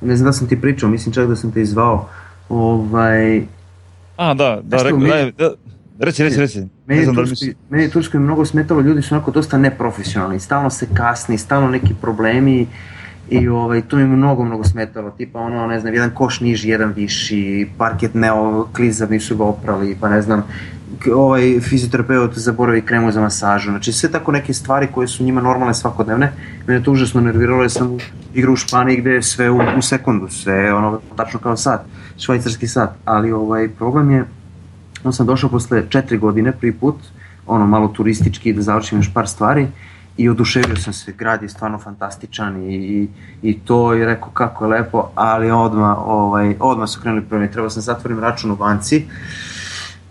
ne znam da sam ti pričao, mislim čak da sam te izvao, ovaj, A, da, da, rekao, mi- daj, da, reci, reci, reci. Meni Ne je, Turskoj, misli- meni je Turskoj mnogo smetalo, ljudi su onako dosta neprofesionalni, stalno se kasni, stalno neki problemi i ovaj, to mi je mnogo, mnogo smetalo, tipa ono, ne znam, jedan koš niži, jedan viši, parket neo, klizav, nisu ga oprali, pa ne znam, ovaj fizioterapeut zaboravi kremu za masažu, znači sve tako neke stvari koje su njima normalne svakodnevne, mene to užasno nerviralo jer sam igrao u Španiji gde je sve u, u sekundu, sve ono, tačno kao sat, švajcarski sat, ali ovaj, problem je on sam došao posle četiri godine prvi put, ono malo turistički da završim još par stvari i oduševio sam se, grad je stvarno fantastičan i, i, i to i rekao kako je lepo, ali odma ovaj, odma su krenuli problemi, trebao sam zatvorim račun u banci,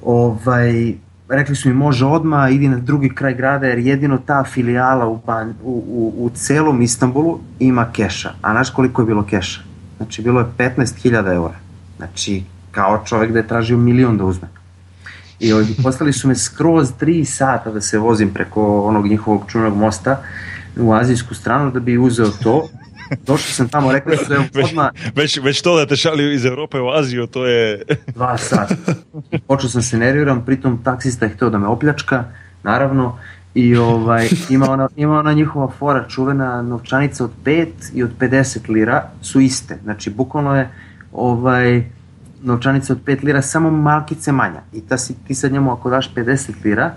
ovaj, rekli su mi može odma, idi na drugi kraj grada jer jedino ta filijala u, ban, u, u, u celom Istanbulu ima keša, a znaš koliko je bilo keša? Znači bilo je 15.000 eura, znači kao čovek da je tražio milion da uzme. I poslali su me skroz 3 sata da se vozim preko onog njihovog čunog mosta u azijsku stranu da bi uzeo to. Došao sam tamo, rekli su da je Već, odmah već, već to da te šalju iz Europe u Aziju, to je... dva sata. Počeo sam se nerviram, pritom taksista je hteo da me opljačka, naravno, i ovaj, ima, ona, ima ona njihova fora čuvena novčanica od 5 i od 50 lira su iste, znači bukvalno je ovaj, novčanica od 5 lira samo malkice manja i ta si, ti sad njemu ako daš 50 lira,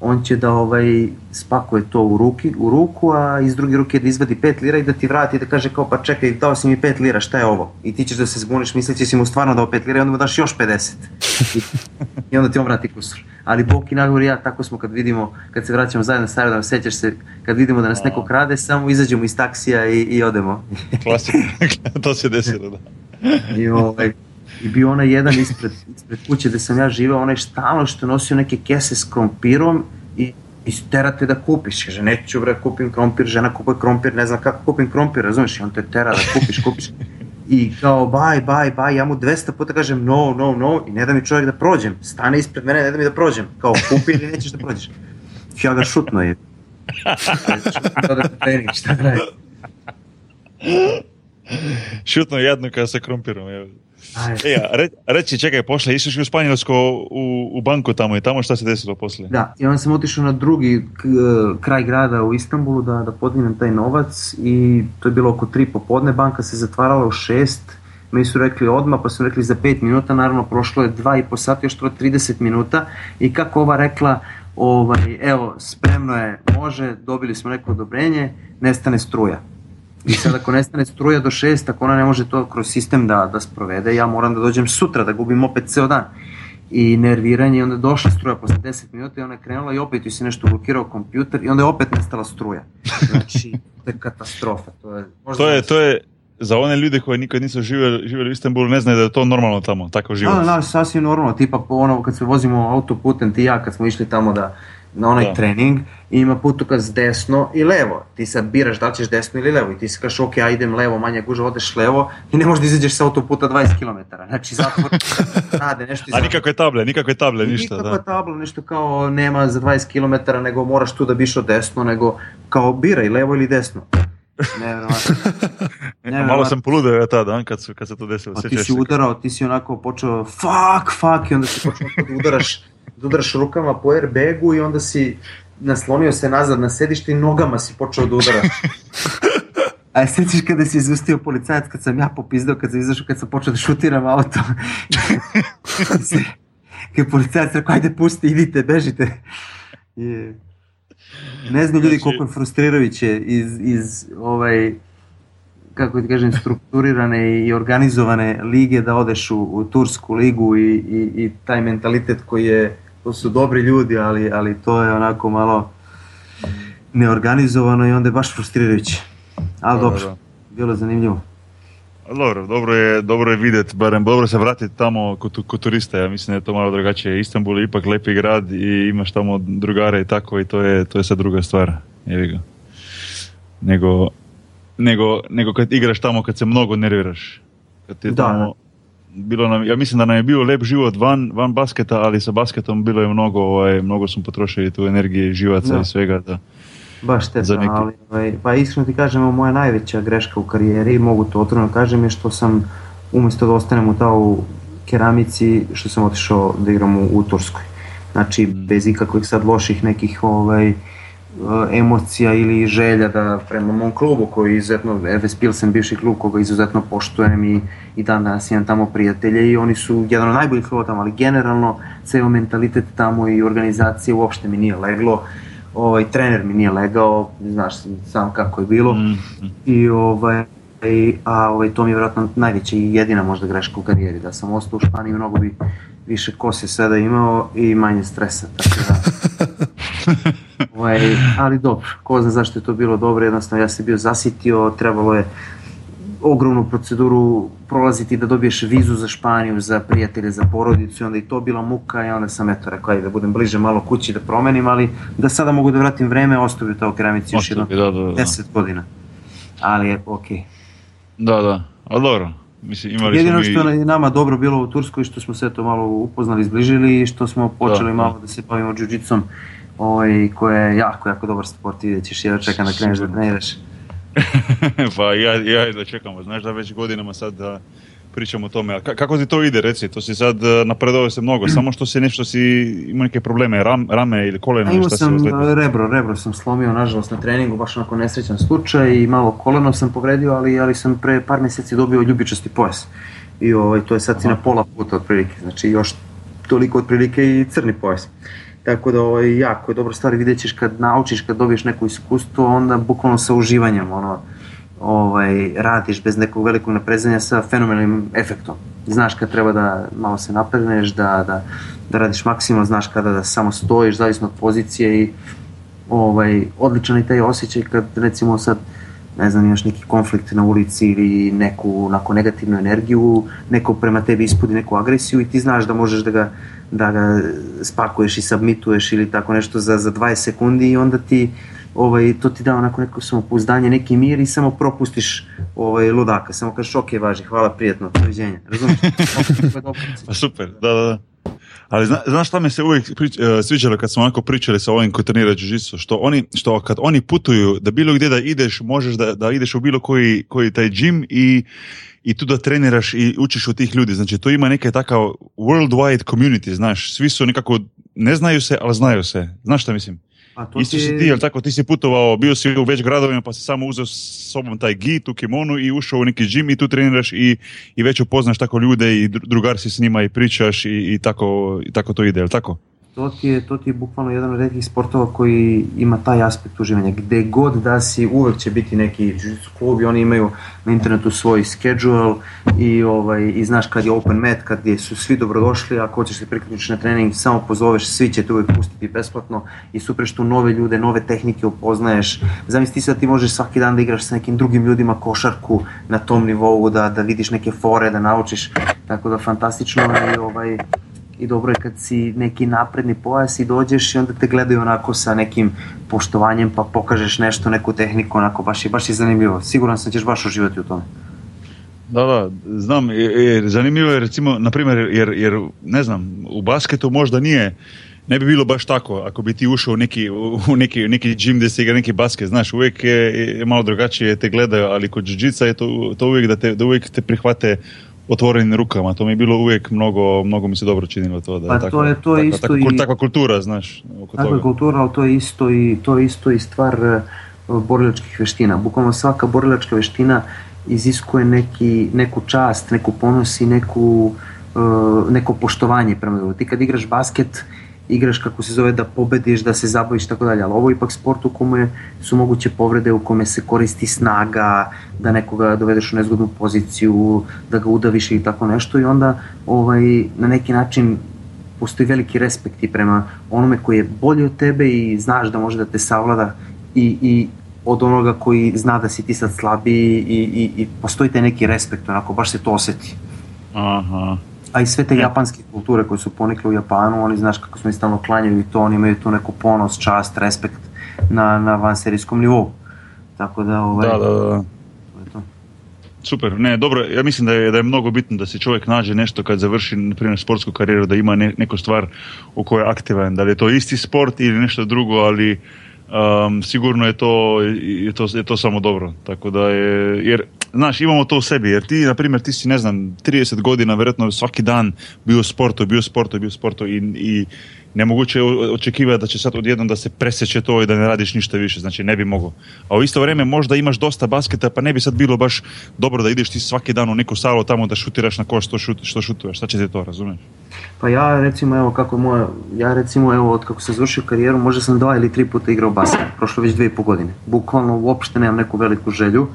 on će da ovaj spakuje to u ruki, u ruku, a iz druge ruke da izvadi 5 lira i da ti vrati i da kaže kao pa čekaj, dao si mi 5 lira, šta je ovo? I ti ćeš da se zbuniš misleći si mu stvarno dao 5 lira i onda mu daš još 50. I, i onda ti on vrati kusur. Ali Bok i Nagor i ja tako smo kad vidimo, kad se vraćamo zajedno sa aerodrom, sećaš se, kad vidimo da nas neko krade, samo izađemo iz taksija i, i odemo. Klasik, to se desilo, da. I, ovaj, I bio onaj jedan ispred, ispred kuće gde sam ja živeo, onaj stalno što je nosio neke kese s krompirom i i terate da kupiš. Kaže, neću bre, kupim krompir, žena kupuje krompir, ne znam kako kupim krompir, razumeš? I on te tera da kupiš, kupiš. I kao, baj, baj, baj, ja mu 200 puta kažem no, no, no, i ne da mi čovjek da prođem. Stane ispred mene, ne da mi da prođem. Kao, kupi ili nećeš da prođeš. Ja ga šutno je. Šutno te jedno kada sa krompirom. Evo. Aj, E, re, reci, čekaj, pošle, išliš u Španjolsko u, u banku tamo i tamo šta se desilo posle? Da, i onda sam otišao na drugi k- kraj grada u Istanbulu da, da podignem taj novac i to je bilo oko 3 popodne, banka se zatvarala u 6, mi su rekli odmah, pa su rekli za 5 minuta, naravno prošlo je 2 i po sata, još to 30 minuta i kako ova rekla, ovaj, evo, spremno je, može, dobili smo neko odobrenje, nestane struja. I sad ako nestane struja do 6, ako ona ne može to kroz sistem da, da sprovede, ja moram da dođem sutra, da gubim opet ceo dan. I nerviranje, i onda je došla struja posle 10 minuta i ona je krenula i opet ju se nešto blokirao kompjuter i onda je opet nestala struja. Znači, to je katastrofa. To je, možda To je, to je za one ljude koji nikad nisu živjeli, živjeli u Istanbulu, ne znaju da je to normalno tamo, takav život. Da, da, sasvim normalno, tipa ono kad se vozimo autoputem ti ja kad smo išli tamo da na onaj Da. trening i ima putokaz desno i levo. Ti sad biraš da li ćeš desno ili levo i ti si kažeš ok, ja idem levo, manje guža, odeš levo i ne možeš da izađeš sa autoputa 20 km. Znači zatvor rade nešto i A nikakve table, nikakve table, ništa. Nikakva Da. tabla, nešto kao nema za 20 km, nego moraš tu da bi išao desno, nego kao biraj levo ili desno. Nevjerovatno. Malo sam poludeo ja tada, kad, su, kad se to desilo. Pa ti si udarao, ti si onako počeo fuck, fuck i onda si počeo da udaraš, da udaraš rukama po airbagu i onda si naslonio se nazad na sedište i nogama si počeo da udaraš. A je sećaš kada si izustio policajac kad sam ja popizdao, kad sam izašao, kad sam počeo da šutiram auto. Kad je policajac rekao, ajde pusti, idite, bežite. I, ne znam ljudi Znači- koliko je frustrirajuće iz, iz ovaj, kako ti kažem, strukturirane i organizovane lige da odeš u, u Tursku ligu i, i, i taj mentalitet koji je, to su dobri ljudi, ali, ali to je onako malo neorganizovano i onda je baš frustrirajuće. Ali dobro, da. bilo je zanimljivo. Dobro, dobro je, dobro je vidjeti, barem dobro se vratiti tamo kod, kod turista, ja mislim da je to malo drugačije. Istanbul je ipak lepi grad i imaš tamo drugare i tako i to je, to je sad druga stvar. Ga. Nego, nego, nego kad igraš tamo kad se mnogo nerviraš. Kad ti je Da, tamo, bilo nam, ja mislim da nam je bio lep život van, van basketa, ali sa basketom bilo je mnogo, ovaj, mnogo smo potrošili tu energije živaca Da. i svega. Da. Baš te neki- ali ovaj, pa iskreno ti kažem, moja najveća greška u karijeri, mogu to otvoreno kažem, je što sam umjesto da ostanem u tau keramici, što sam otišao da igram u, u Turskoj. Znači, bez ikakvih sad loših nekih ovaj, emocija ili želja da prema mom klubu koji je izuzetno, Efes Pilsen, bivši klub koga izuzetno poštujem i, i dan danas imam tamo prijatelje i oni su jedan od najboljih kluba tamo, ali generalno ceo mentalitet tamo i organizacija uopšte mi nije leglo. Ovaj, trener mi nije legao, znaš sam kako je bilo. Mm, I ovaj, a ovaj, to mi je vjerojatno najveća i jedina možda greška u karijeri, da sam ostao u Španiji mnogo bi više kose sada imao i manje stresa, tako da... ovaj, ali dobro, ko zna zašto je to bilo dobro, jednostavno ja sam bio zasitio, trebalo je ogromnu proceduru prolaziti da dobiješ vizu za Španiju, za prijatelje, za porodicu i onda i to bila muka i onda sam eto rekao ajde da budem bliže malo kući da promenim, ali da sada mogu da vratim vreme, ostavio to u keramici još jedno Ostavi, da, da, da. 10 godina. Ali je okej. Da, da, ali dobro. Mislim, imali Jedino smo što je nama dobro bilo u Turskoj što smo se to malo upoznali, zbližili i što smo počeli Da, malo da. da se bavimo džuđicom ovaj, koja je jako, jako dobar sport i vidjet ćeš, ja čekam da kreneš da treniraš. pa ja, ja da čekamo, znaš da već godinama sad da pričamo o tome, a ka- kako ti to ide, reci, to si sad eh, napredovao se mnogo, samo što si nešto si imao neke probleme, ram, rame ili ili imao šta si sam ozlijedio? e, rebro, rebro sam slomio nažalost na treningu, baš onako nesrećan slučaj i malo koleno sam povredio, ali, ali sam pre par mjeseci dobio ljubičasti pojas. I ovaj, to je sad si na pola puta otprilike, znači još toliko otprilike i crni pojas. Tako da ovaj, jako je dobra stvar, vidjet ćeš kad naučiš, kad dobiješ neko iskustvo, onda bukvalno sa uživanjem ono, ovaj, radiš bez nekog velikog naprezanja sa fenomenalnim efektom. Znaš kad treba da malo se napregneš, da, da, da radiš maksimum, znaš kada da samo stojiš, zavisno od pozicije i ovaj, odličan je taj osjećaj kad recimo sad ne znam, imaš neki konflikt na ulici ili neku onako negativnu energiju, neko prema tebi ispudi neku agresiju i ti znaš da možeš da ga, da ga spakuješ i submituješ ili tako nešto za, za 20 sekundi i onda ti ovaj, to ti da onako neko samopouzdanje, neki mir i samo propustiš ovaj, ludaka, samo kažeš ok, važi, hvala, prijetno, doviđenja, razumiješ? Pa super, da, da, da. Ali zna, znaš šta mi se uvijek prič, eh, sviđalo kad smo onako pričali sa ovim koji trenira što oni, što kad oni putuju, da bilo gdje da ideš, možeš da, da ideš u bilo koji, koji taj gym i, i tu da treniraš i učiš od tih ljudi. Znači, to ima neka takav worldwide community, znaš, svi su nekako, ne znaju se, ali znaju se. Znaš šta mislim? A to Isto si ti, jel tako, ti si putovao, bio si u već gradovima pa si samo uzeo s sobom taj gi, tu kimonu i ušao u neki gym i tu treniraš i, i već upoznaš tako ljude i dru- drugar si s njima i pričaš i, i, tako, i tako to ide, jel tako? To ti, je, to ti je bukvalno jedan od redkih sportova koji ima taj aspekt uživanja. Gde god da si, uvek će biti neki klub i oni imaju na internetu svoj schedule i, ovaj, i znaš kad je open mat, kad je, su svi dobrodošli, ako hoćeš se priključiti na trening, samo pozoveš, svi će te uvek pustiti besplatno i super što nove ljude, nove tehnike upoznaješ. Zamisli ti sad ti možeš svaki dan da igraš sa nekim drugim ljudima košarku na tom nivou, da, da vidiš neke fore, da naučiš, tako da fantastično je ovaj, i dobro je kad si neki napredni pojas i dođeš i onda te gledaju onako sa nekim poštovanjem pa pokažeš nešto, neku tehniku, onako baš je, baš je zanimljivo. Siguran sam ćeš baš uživati u tome. Da, da, znam, jer zanimljivo je recimo, na primjer, jer, jer ne znam, u basketu možda nije, ne bi bilo baš tako, ako bi ti ušao u neki, u neki, neki gym gdje se igra neki basket, znaš, uvijek je, je malo drugačije te gledaju, ali kod jiu je to, to uvijek da te, da uvijek te prihvate otvorenim rukama. To mi je bilo uvijek mnogo, mnogo mi se dobro činilo to. Da, pa takva, to je, to je isto takva, i... Takva kultura, znaš. Oko takva toga. kultura, ali to je isto i, to je isto i stvar uh, borilačkih veština. Bukvalno svaka borilačka veština iziskuje neki, neku čast, neku ponos i neku, uh, neko poštovanje prema drugu. Ti kad igraš basket, igraš kako se zove da pobediš, da se zabaviš tako dalje, ali ovo je ipak sport u kome su moguće povrede, u kome se koristi snaga, da nekoga dovedeš u nezgodnu poziciju, da ga udaviš i tako nešto. I onda ovaj, na neki način postoji veliki respekt i prema onome koji je bolji od tebe i znaš da može da te savlada i, i od onoga koji zna da si ti sad slabiji i, i, i postoji taj neki respekt, onako baš se to oseti. Aha a i sve te japanske kulture koje su ponikle u Japanu, oni znaš kako smo stalno klanjaju i to, oni imaju tu neku ponos, čast, respekt na, na vanserijskom nivou. Tako da, ovaj, da, da, da. To Super, ne, dobro, ja mislim da je, da je mnogo bitno da se čovjek nađe nešto kad završi, na primjer, sportsku karijeru, da ima ne, neku stvar u kojoj je aktivan, da li je to isti sport ili nešto drugo, ali um, sigurno je to, je, to, je to samo dobro. Tako da je, jer znaš, imamo to u sebi, jer ti, na primjer, ti si, ne znam, 30 godina, vjerojatno svaki dan bio u sportu, bio u sportu, bio u sportu i, i nemoguće je očekivati da će sad odjednom da se preseće to i da ne radiš ništa više, znači ne bi mogao. A u isto vrijeme možda imaš dosta basketa, pa ne bi sad bilo baš dobro da ideš ti svaki dan u neku salu tamo da šutiraš na koš što, šut, što šutuješ, šta će ti to, razumiješ? Pa ja recimo, evo kako moja, ja recimo evo od kako sam završio karijeru, možda sam dva ili tri puta igrao basket, prošlo već dve i po godine. Bukvalno uopšte nemam neku veliku želju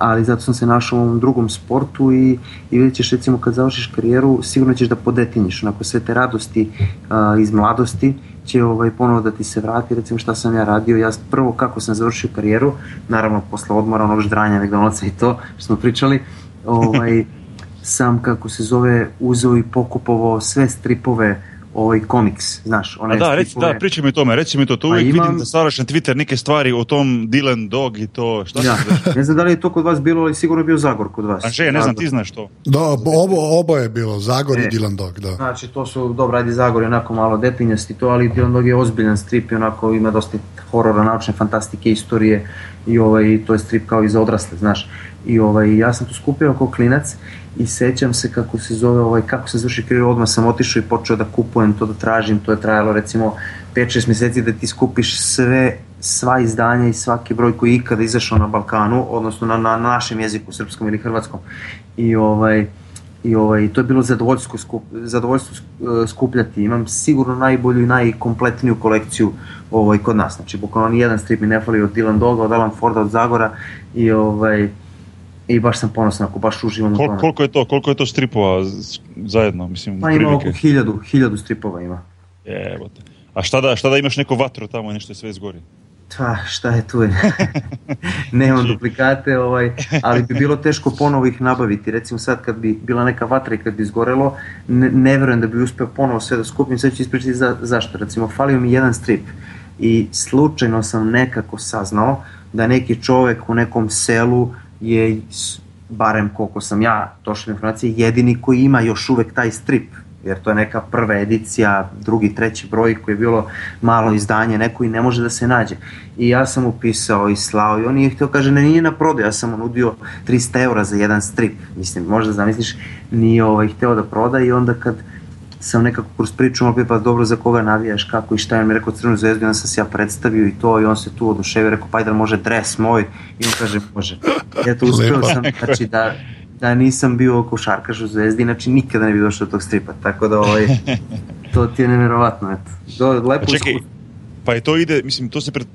ali zato sam se našao u ovom drugom sportu i, i vidjet ćeš recimo kad završiš karijeru sigurno ćeš da podetinješ, onako sve te radosti uh, iz mladosti će ovaj, ponovo da ti se vrati, recimo šta sam ja radio, ja prvo kako sam završio karijeru, naravno posle odmora onog ždranja McDonald'sa i to što smo pričali, ovaj, sam kako se zove uzeo i pokupovao sve stripove ovaj komiks, znaš, one da, reci, da, pričaj mi o tome, reci mi to, to uvijek imam... vidim da stavljaš na Twitter neke stvari o tom Dylan Dog i to, šta ja. se Ne znam da li je to kod vas bilo, ali sigurno je bio Zagor kod vas. Anže, ne znam, ti znaš to. Da, obo, obo je bilo, Zagor e, i Dylan Dog, da. Znači, to su, dobro, ajde Zagor je onako malo detinjasti to, ali Dylan Dog je ozbiljan strip i onako ima dosta horora, naučne fantastike, istorije i ovaj, to je strip kao i za odrasle, znaš. I ovaj, ja sam to skupio kao klinac i sećam se kako se zove, ovaj, kako se završi karijeru, odmah sam otišao i počeo da kupujem to, da tražim, to je trajalo recimo 5-6 meseci da ti skupiš sve, sva izdanja i svaki broj koji je ikada izašao na Balkanu, odnosno na, na našem jeziku, srpskom ili hrvatskom. I ovaj, i ovaj, to je bilo zadovoljstvo, skup, zadovoljstvo e, skupljati. Imam sigurno najbolju i najkompletniju kolekciju ovaj, kod nas. Znači, bukvalno ni jedan strip mi ne fali od Dylan Doga, od Alan Forda, od Zagora i ovaj, i baš sam ponosan ako baš uživam Kol, u tome. Koliko je to, koliko je to stripova zajedno? Mislim, pa ima oko hiljadu, hiljadu stripova ima. Jebote. A šta da, šta da imaš neko vatru tamo i nešto je sve zgori? Pa, šta je tu? Nemam duplikate, ovaj, ali bi bilo teško ponovo ih nabaviti. Recimo sad kad bi bila neka vatra i kad bi izgorelo, ne, ne verujem da bi uspeo ponovo sve da skupim. Sad ću ispričati za, zašto. Recimo, falio mi jedan strip i slučajno sam nekako saznao da neki čovek u nekom selu je, barem koliko sam ja došao informacije, jedini koji ima još uvek taj strip jer to je neka prva edicija, drugi, treći broj koji je bilo malo izdanje, neko i ne može da se nađe. I ja sam upisao i slao i on je htio, kaže, ne, nije na prodaju, ja sam mu nudio 300 eura za jedan strip, mislim, možda zamisliš, nije ovaj, hteo da proda i onda kad sam nekako kroz priču opet pa dobro za koga navijaš, kako i šta je mi rekao Crvenu zvezdu, onda sam se ja predstavio i to i on se tu oduševio, rekao pa da može dres moj i on kaže može. Eto uspeo sam, znači da, da nisam bio košarkaš u zvezdi, znači nikada ne bi došao do tog stripa, tako da ovaj, to ti je nevjerovatno, eto. Do, lepo Pa čekaj, pa i to ide, mislim, to se pred,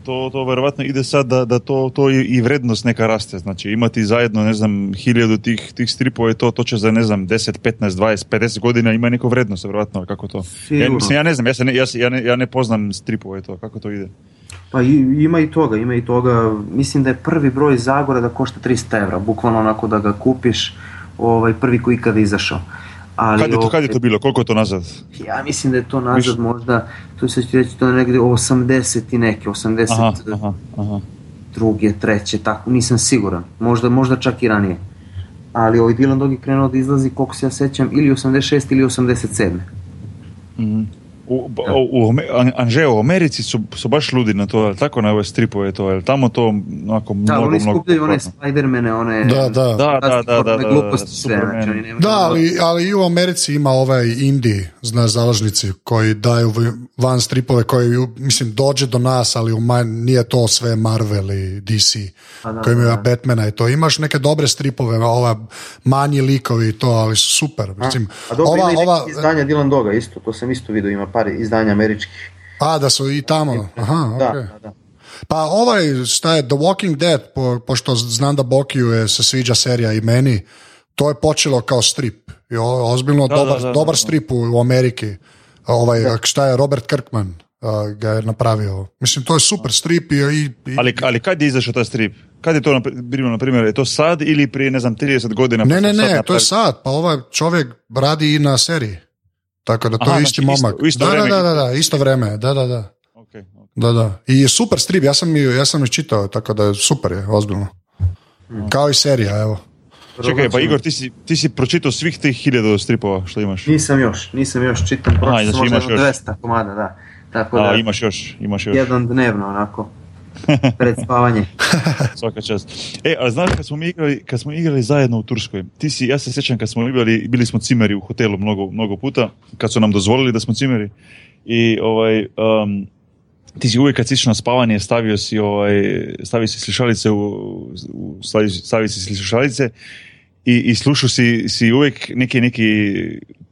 to, to verovatno ide sad da, da to, to i, i vrednost neka raste. Znači imati zajedno, ne znam, hiljadu tih, tih stripova i to, to će za, ne znam, 10, 15, 20, 50 godina ima neku vrednost, verovatno, kako to. Ja, mislim, ja ne znam, ja, se ne, ja, se- ja, ne, ja ne poznam stripove to, kako to ide. Pa i- ima i toga, ima i toga. Mislim da je prvi broj Zagora da košta 300 evra, bukvalno onako da ga kupiš, ovaj, prvi koji ikada izašao. Ali, Kad je, to, kad je to bilo, koliko je to nazad? Ja mislim da je to nazad Više- možda, to se će reći, to je negde 80 i neke, 80 Aha, aha, aha. druge, treće, tako, nisam siguran. Možda, možda čak i ranije. Ali ovaj Dylan Dog je krenuo da izlazi, koliko se ja sećam, ili 86 ili 87. Mhm. U, u, u, Anže, u Americi su, su baš ludi na to, tako na ove stripove to, jel tamo to onako Da, mnogo, oni mnogo skupljaju one. Spidermane, one... Da, da. Da, da, da, da, da, gluposti sve, Superman. znači oni nemaju... Da, ali, ali i u Americi ima ovaj indie, znaš, zalažnici koji daju van stripove koji, mislim, dođe do nas, ali u manj- nije to sve Marvel i DC, Pa da, koji imaju da. Batmana i to. Imaš neke dobre stripove, ova manji likovi i to, ali su super. Mislim, A dobro, ova, ima i ova, izdanja Dylan Doga isto, to sam isto vidio, ima par izdanja američkih. a, da su i tamo. Aha, Da, okej. da, da. Pa ovaj, šta je, The Walking Dead, po, pošto znam da Bokiju se sviđa serija i meni, to je počelo kao strip. I o- ozbiljno Da, dobar, da, da, dobar da. strip u, u Ameriki. Ovaj, šta je Robert Kirkman a, ga je napravio. Mislim, to je super strip i... i, i Ali, ali kad je izašao taj strip? Kad je to bilo, na primjer, je to sad ili prije, ne znam, 30 godina? ne, ne, ne, to je sad. Pa ovaj čovjek radi i na seriji. Tako da to Aha, je isti znači isto- momak. u isto da, da, vreme. da, da, da, isto vreme, da, da, da. Ok, ok. Da, da. I je super strip, ja sam, i- ja sam čitao, tako da je super je, ozbiljno. Kao i serija, evo. Čekaj, pa. Igor, ti si, ti si pročitao svih tih hiljadu stripova što imaš? Nisam još, nisam još čitam, prošao znači sam možda imaš jedno još. 200 komada, da. Tako da, A, imaš još, imaš još. jedan dnevno, onako, pred spavanje. Svaka čast. E, a znaš kad smo mi igrali, kad smo igrali zajedno u Turskoj, ti si, ja se sjećam kad smo igrali, bili smo cimeri u hotelu mnogo, mnogo puta, kad su nam dozvolili da smo cimeri. I ovaj, um, ti si uvijek kad si išao na spavanje stavio si, ovaj, stavio si slušalice u, u stavio, si- stavio si slušalice i, i slušao si, si uvijek neki, neki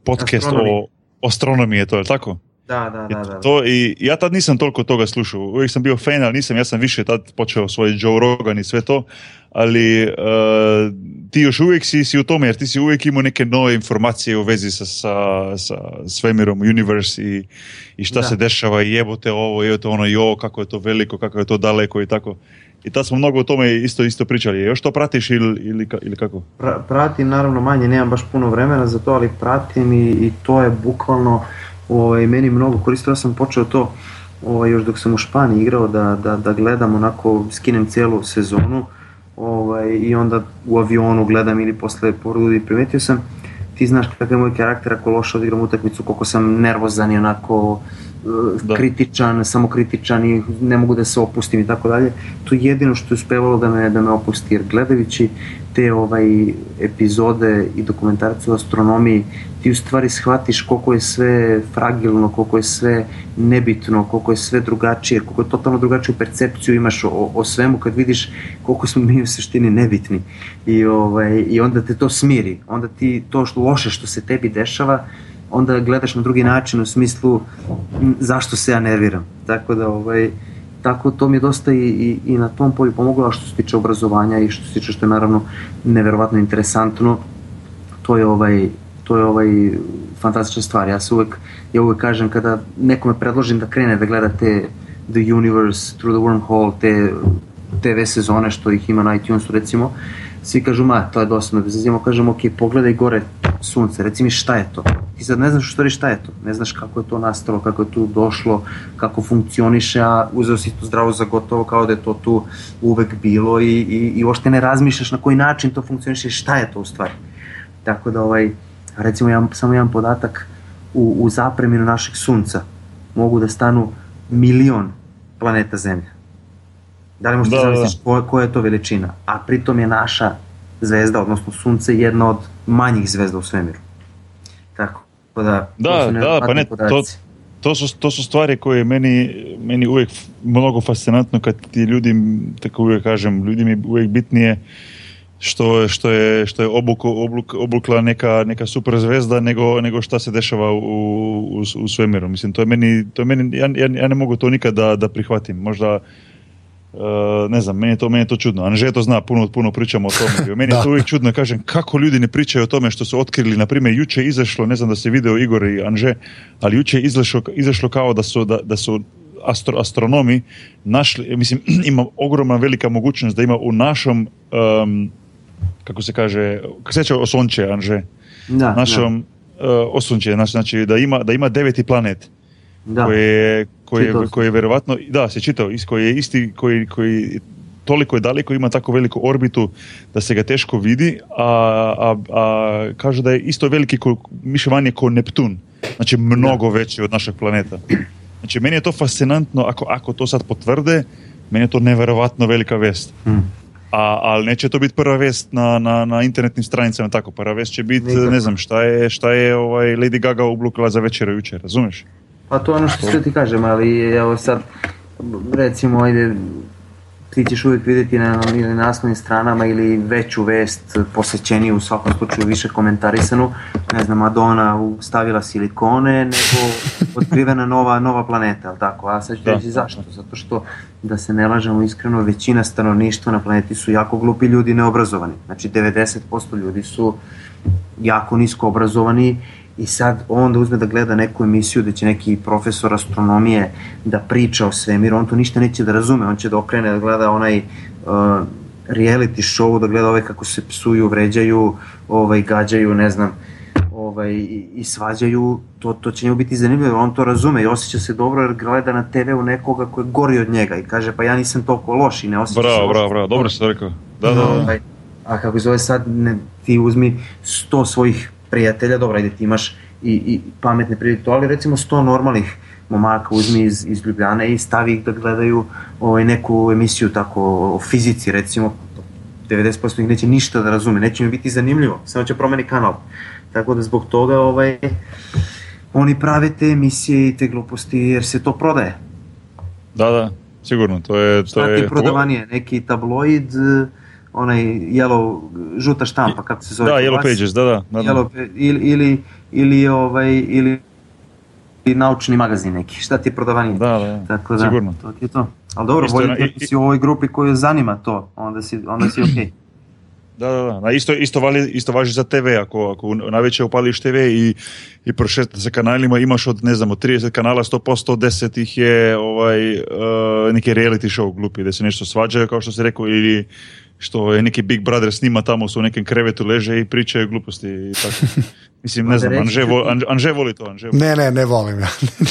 podcast Astronomiji. o astronomiji, to je tako? Da, da, da, da. To, I ja tad nisam toliko toga slušao. Uvijek sam bio fan, ali nisam, ja sam više tad počeo svoj Joe Rogan i sve to. Ali eh, ti još uvijek si, si u tome, jer ti si uvijek imao neke nove informacije u vezi sa, sa, sa svemirom, universe i, i šta Da. se dešava i jebote ovo, jebote ono, jo, kako je to veliko, kako je to daleko i tako. I tad smo mnogo o tome isto isto pričali. Još to pratiš ili, ili, ili kako? Pra- pratim naravno manje, nemam baš puno vremena za to, ali pratim i, i to je bukvalno ovaj, meni mnogo koristio. Ja sam počeo to ovaj, još dok sam u Španiji igrao da, da, da gledam onako, skinem cijelu sezonu ovaj, i onda u avionu gledam ili posle porodu i primetio sam ti znaš kakav je moj karakter ako loše odigram utakmicu, koliko sam nervozan i onako Da. kritičan, samokritičan i ne mogu da se opustim i tako dalje. To je jedino što je uspevalo da me, da me opusti, jer gledajući te ovaj epizode i dokumentarce o astronomiji, ti u stvari shvatiš koliko je sve fragilno, koliko je sve nebitno, koliko je sve drugačije, koliko je totalno drugačiju percepciju imaš o, o svemu kad vidiš koliko smo mi u suštini nebitni. I, ovaj, I onda te to smiri, onda ti to što loše što se tebi dešava, onda gledaš na drugi način u smislu zašto se ja nerviram. Tako da ovaj, tako to mi je dosta i, i, i na tom polju pomoglo, a što se tiče obrazovanja i što se tiče što je naravno neverovatno interesantno, to je ovaj to je ovaj fantastična stvar. Ja se uvek, ja uvek kažem kada nekome predložim da krene da gleda te The Universe, Through the Wormhole, te TV sezone što ih ima na iTunesu recimo, svi kažu ma to je dosadno, bez zazimo kažem ok, pogledaj gore sunce, reci mi šta je to. Ti sad ne znaš u stvari šta je to, ne znaš kako je to nastalo, kako je tu došlo, kako funkcioniše, a uzeo si to zdravo za gotovo kao da je to tu uvek bilo i, i, i uopšte ne razmišljaš na koji način to funkcioniše i šta je to u stvari. Tako da ovaj, recimo jedan, samo jedan podatak, u, u zapreminu našeg sunca mogu da stanu milion planeta Zemlja. Da li možete Da, zamisliš koja, koja je to veličina? A pritom je naša zvezda, odnosno sunce, jedna od manjih zvezda u svemiru. Tako. Tako da, Da, da, pa ne, to, to, su, to su stvari koje meni, meni uvijek mnogo fascinantno kad ti ljudi, tako uvijek kažem, ljudi mi je uvijek bitnije što, što je, što je obuku, obluk, obukla neka, neka super zvezda nego, nego šta se dešava u, u, u svemiru. Mislim, to je meni, to je meni ja, ja, ja ne mogu to nikad da, da prihvatim. Možda, Uh, ne znam, meni je to, meni je to čudno. Anže to zna, puno, puno pričamo o tome. Meni je to uvijek čudno, kažem, kako ljudi ne pričaju o tome što su otkrili, na primjer, juče izašlo, ne znam da se video Igor i Anže, ali juče je izašlo, izašlo kao da su, da, da su astro, astronomi našli, mislim, ima ogromna velika mogućnost da ima u našom um, kako se kaže, seća osonče, Anže, da, našom da. Uh, osonče, znači da ima, da ima deveti planet da. koji je, koji je, koji je verovatno, da, se čitao, koji je isti, koji, koji toliko je daleko, ima tako veliku orbitu da se ga teško vidi, a, a, a kaže da je isto veliki ko, više manje kao Neptun, znači mnogo da. veći od našeg planeta. Znači, meni je to fascinantno, ako, ako to sad potvrde, meni je to neverovatno velika vest. Hmm. A, ali neće to biti prva vest na, na, na internetnim stranicama tako. Prva vest će biti, ne znam, šta je, šta je ovaj Lady Gaga oblukala za večer jučer, razumeš? Pa to je ono što sve ti kažem, ali evo sad, recimo, ajde, ti ćeš uvijek vidjeti na, ili naslovnim stranama ili veću vest posjećeniju u svakom slučaju više komentarisanu. Ne znam Madonna stavila silikone nego otkrivena nova, nova planeta ali tako, a sad ću reći zašto? Zato što da se ne lažemo iskreno većina stanovništva na planeti su jako glupi ljudi neobrazovani. Znači 90% ljudi su jako nisko obrazovani i sad onda uzme da gleda neku emisiju da će neki profesor astronomije da priča o svemiru, on to ništa neće da razume, on će da okrene da gleda onaj uh, reality show, da gleda ove kako se psuju, vređaju, ovaj, gađaju, ne znam, ovaj, i, i svađaju, to, to će njemu biti zanimljivo, on to razume i osjeća se dobro jer gleda na TV-u nekoga koji je gori od njega i kaže pa ja nisam toliko loš i ne osjeća bravo, se Bravo, bravo, dobro si rekao. Da, da, da. Ovaj, a kako zove sad, ne, ti uzmi sto svojih prijatelja, dobro, ajde ti imaš i, i pametne prijatelje, ali recimo 100 normalnih momaka uzmi iz, iz Ljubljane i stavi ih da gledaju ovaj, neku emisiju tako o fizici recimo 90% ih neće ništa da razume, neće im biti zanimljivo, samo će promeni kanal. Tako da zbog toga ovaj, oni prave te emisije i te gluposti jer se to prodaje. Da, da, sigurno. To je, to Šta ti je prodavanije? Neki tabloid, onaj yellow, žuta štampa, kako se zove? Da, Yellow Pages, da, da. da, da. Yellow, ili, ili, ili, ovaj, ili naučni magazin neki, šta ti je prodavanije. Da, da, Tako da, sigurno. To ti je to. Ali dobro, isto, bolje i, si u ovoj grupi koju zanima to, onda si, onda si okej. Okay. Da, da, da. Isto, isto, vali, isto važi za TV, ako, ako najveće upališ TV i, i prošeta se kanalima, imaš od, ne znam, od 30 kanala, 100%, 10 ih je ovaj, uh, neki reality show glupi, da se nešto svađaju, kao što si rekao, ili što je neki Big Brother snima tamo su u nekem krevetu leže i pričaju gluposti i tako. Mislim, ne znam, Anže, vo, Anže voli to. Anže voli. Ne, ne, ne volim ja.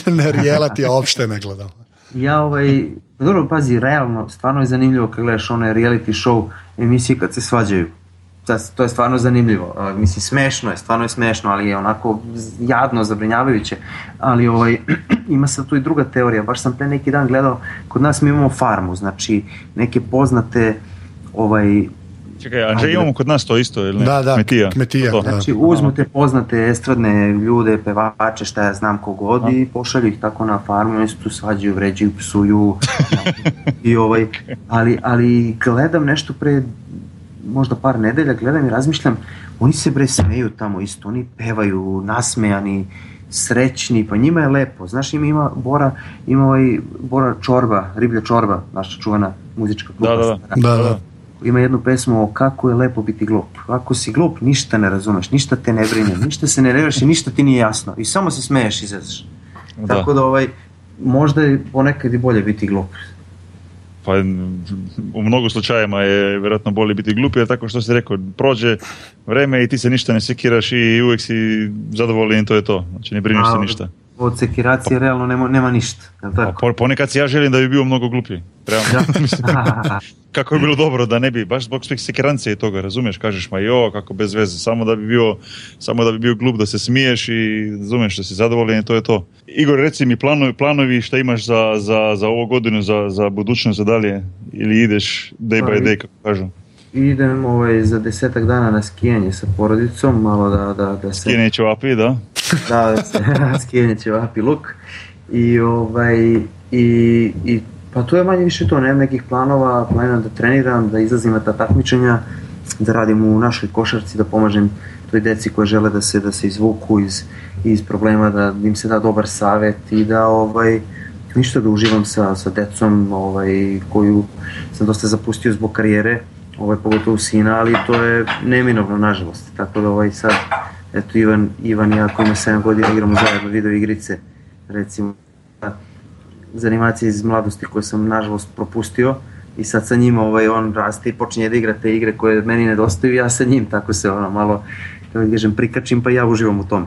ne reality ja uopšte ne gledam. Ja ovaj, dobro, pazi, realno, stvarno je zanimljivo kad gledaš one reality show emisije kad se svađaju. To je stvarno zanimljivo. Mislim, smešno je, stvarno je smešno, ali je onako jadno, zabrinjavajuće. Ali ovaj, ima sad tu i druga teorija. Baš sam pre neki dan gledao, kod nas mi imamo farmu, znači neke poznate ovaj Čekaj, Anže, imamo kod nas to isto, ili ne? Da, da, kmetija. kmetija to. Znači, uzmu te poznate estradne ljude, pevače, šta ja znam kogod i pošalju ih tako na farmu, oni se tu svađaju, vređaju, psuju. I ovaj, ali, ali gledam nešto pre možda par nedelja, gledam i razmišljam, oni se bre smeju tamo isto, oni pevaju, nasmejani, srećni, pa njima je lepo. Znaš, ima, ima Bora, ima ovaj Bora Čorba, Riblja Čorba, naša čuvena muzička kluba. Da, da, da. da, da. Ima jednu pesmu o kako je lepo biti glup. Ako si glup, ništa ne razumeš, ništa te ne brine, ništa se ne nerviraš i ništa ti nije jasno. I samo se smeješ i. Da. Tako da ovaj, možda je ponekad i bolje biti glup. Pa u mnogo slučajeva je vjerojatno bolje biti glup jer tako što si rekao, prođe vreme i ti se ništa ne sekiraš i uvijek si zadovoljen to je to. Znači ne brineš se ništa od sekiracije realno nema, nema ništa. Tako? Pa, ponekad si ja želim da bi bio mnogo gluplji. kako je bilo dobro da ne bi, baš zbog sekirancije i toga, razumiješ, kažeš ma jo, kako bez veze, samo da bi bio, samo da bi bio glup, da se smiješ i razumiješ da si zadovoljen i to je to. Igor, reci mi planovi, planovi šta imaš za, za, za ovu godinu, za, za budućnost, za dalje, ili ideš day by day, kako kažu? idem ovaj, za desetak dana na skijanje sa porodicom, malo da, da, da se... Skijanje ćevapi, da? Da, skijanje ćevapi luk. I, ovaj, i, i, pa to je manje više to, nemam nekih planova, planiram da treniram, da izlazim na ta takmičenja, da radim u našoj košarci, da pomažem toj deci koje žele da se da se izvuku iz, iz problema, da im se da dobar savet i da ovaj ništa da uživam sa, sa decom ovaj, koju sam dosta zapustio zbog karijere, ovaj, pogotovo sina, ali to je neminovno, nažalost. Tako da ovaj sad, eto Ivan, Ivan i ja koji ima 7 godina igramo zajedno video igrice, recimo za animacije iz mladosti koje sam nažalost propustio i sad sa njim ovaj, on raste i počinje da igra te igre koje meni nedostaju ja sa njim, tako se ono malo kako da kažem, prikačim pa ja uživam u tome.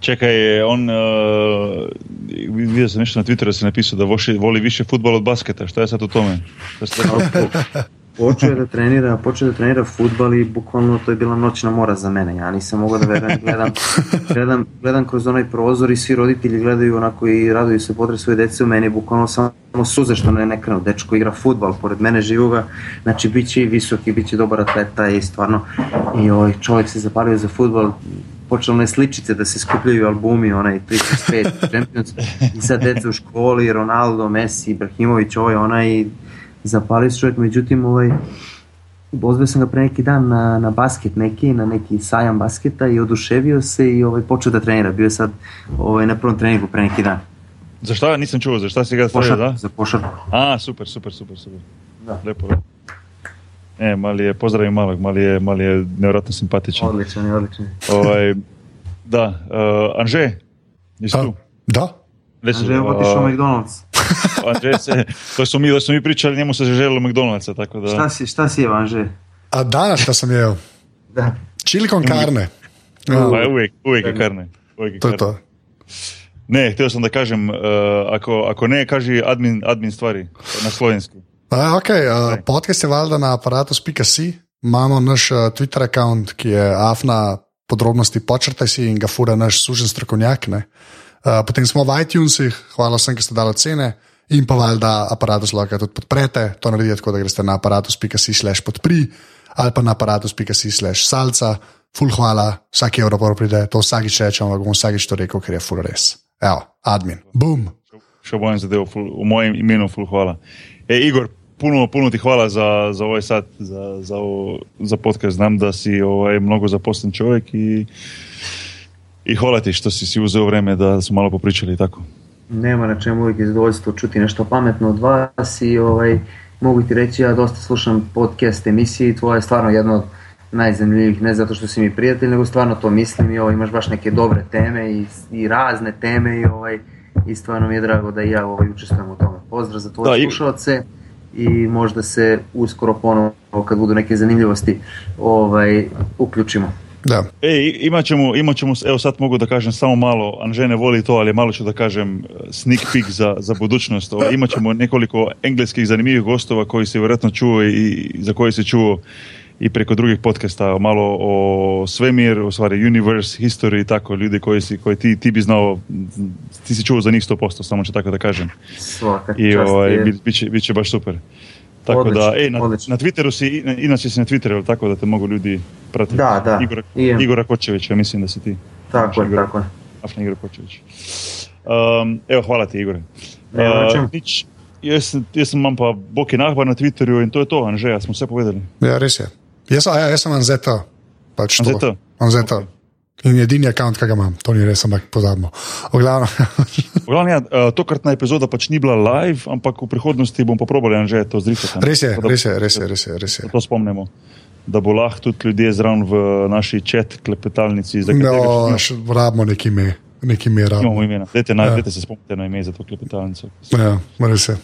Čekaj, on, uh, vidio sam nešto na Twitteru da se napisao da voši, voli više futbol od basketa, šta je sad u tome? počeo je da trenira, počeo da trenira futbal i bukvalno to je bila noćna mora za mene. Ja nisam mogao da verujem, gledam, gledam, gledam kroz onaj prozor i svi roditelji gledaju onako i raduju se podre svoje dece u meni, bukvalno samo suze što ne, ne krenu. Dečko igra futbal, pored mene živoga, znači bit će i visoki, bit će dobar atleta i stvarno i ovaj čovjek se zapalio za futbal, počelo one sličice da se skupljaju albumi, onaj 365 Champions i sad deca u školi, Ronaldo, Messi, Ibrahimović, ovaj, onaj zapalio se čovjek, međutim ovaj, pozvao sam ga pre neki dan na, na basket neki, na neki sajam basketa i oduševio se i ovaj, počeo da trenira. Bio je sad ovaj, na prvom treningu pre neki dan. Za šta? Nisam čuo, za šta si ga stavio, da? Za košarku. A, super, super, super, super. Da. Lepo, lepo. E, mali je, pozdravim malog, mali je, mali je nevjerojatno simpatičan. Odličan je, odličan. Ovaj, da, uh, Anže, nisi tu? Da. Anže je otišao u McDonald's. Se, to smo mi, da smo mi pričali, njemu se želilo McDonald'sa, tako da... Šta si, šta si je, Anže? A danas šta sam jeo? Da. Chili con carne. Ja. Uvijek, uvijek je karne. Uvijek je To je karne. to. Ne, htio sam da kažem, uh, ako, ako ne, kaži admin, admin stvari na slovenski. A, ok, uh, podcast je valjda na aparatus.si. Imamo naš uh, Twitter račun, ki je afna podrobnosti, počrtaj si in ga fura naš sužen strokovnjak. ne. Uh, potem smo v iTunesih, hvala vsem, ki ste dali cene. In pa valjda aparatus lahko tudi podprete, to naredite tako, da greste na aparatus.si slash podpri ali pa na aparatus.si slash salca. Ful hvala, vsak evro pride, to vsakič rečem, ampak bom vsakič to rekel, ker je ful res. Evo, admin, boom. Še bojem zadevo, ful, v mojem imenu, ful hvala. E, Igor, puno, puno ti hvala za, za ovaj sat, za, za, za podcast. Znam da si ovaj, mnogo zaposlen čovjek i, i hvala ti što si si uzeo vreme da smo malo popričali i tako. Nema na čemu uvijek je zadovoljstvo čuti nešto pametno od vas i ovaj, mogu ti reći, ja dosta slušam podcast emisije i tvoja je stvarno jedna od najzanimljivih, ne zato što si mi prijatelj, nego stvarno to mislim i ovaj, imaš baš neke dobre teme i, i razne teme i, ovaj, i stvarno mi je drago da i ja ovaj, učestvujem u tome. Pozdrav za tvoje Da, slušalce i možda se uskoro ponovo kad budu neke zanimljivosti ovaj, uključimo. Da. E, imat ćemo, imat ćemo, evo sad mogu da kažem samo malo, Anže ne voli to, ali malo ću da kažem eh, sneak peek za, za budućnost. Ovo, imat ćemo nekoliko engleskih zanimljivih gostova koji se vjerojatno čuo i za koje se čuo i preko drugih podcasta, malo o svemir, u stvari universe, history i tako, ljudi koji, si, koji ti, ti bi znao, ti si čuo za njih 100%, samo ću tako da kažem. Svaka I čast ovaj, bit, bit, će, bit će baš super. Tako Odlično, da, ej, na, odlično. na Twitteru si, ina- inače si na Twitteru, jel tako da te mogu ljudi pratiti? Da, da. Igora, I. Igora Kočević, ja mislim da si ti. Tako je, Igor. tako je. Afna Igor Kočević. Um, evo, hvala ti, na Uh, nič, jaz, jaz sem imam pa Boki Nahbar na Twitterju in to je to, Anžeja, smo vse povedali. Ja, res je. Jaz, a ja, jaz sem Anzeta. Pač. Anzeta? Anzeta. In edini račun, ki ga imam, to ni res, ampak pozabimo. Glavnem, ja, uh, tokratna epizoda pač ni bila live, ampak v prihodnosti bom pa probali Anžeja to zrisati. res je, da- res je, res je, res je. Res je. Da to spomnimo. Da bo lahko tudi ljudje zraven v naši čet klepetalnici, No, še rabimo neki ime, neki ime rabimo. imena. Dajte, na, Ja. dajte se spomnite na ime za to klepetalnico. Ja, res je.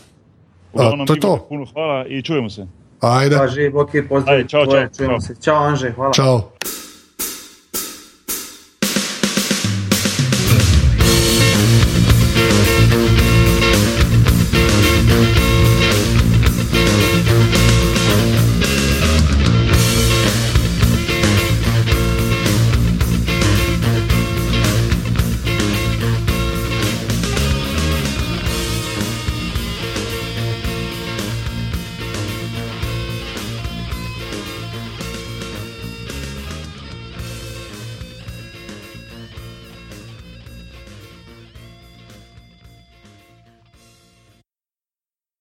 V glavnem, A, to je to. Puno hvala in čujemo se. Ajde, Pa že, Boki, pozdrav. Ajde, tvoje, čao, čujemo čao. se. Čao, Anže, hvala. čau.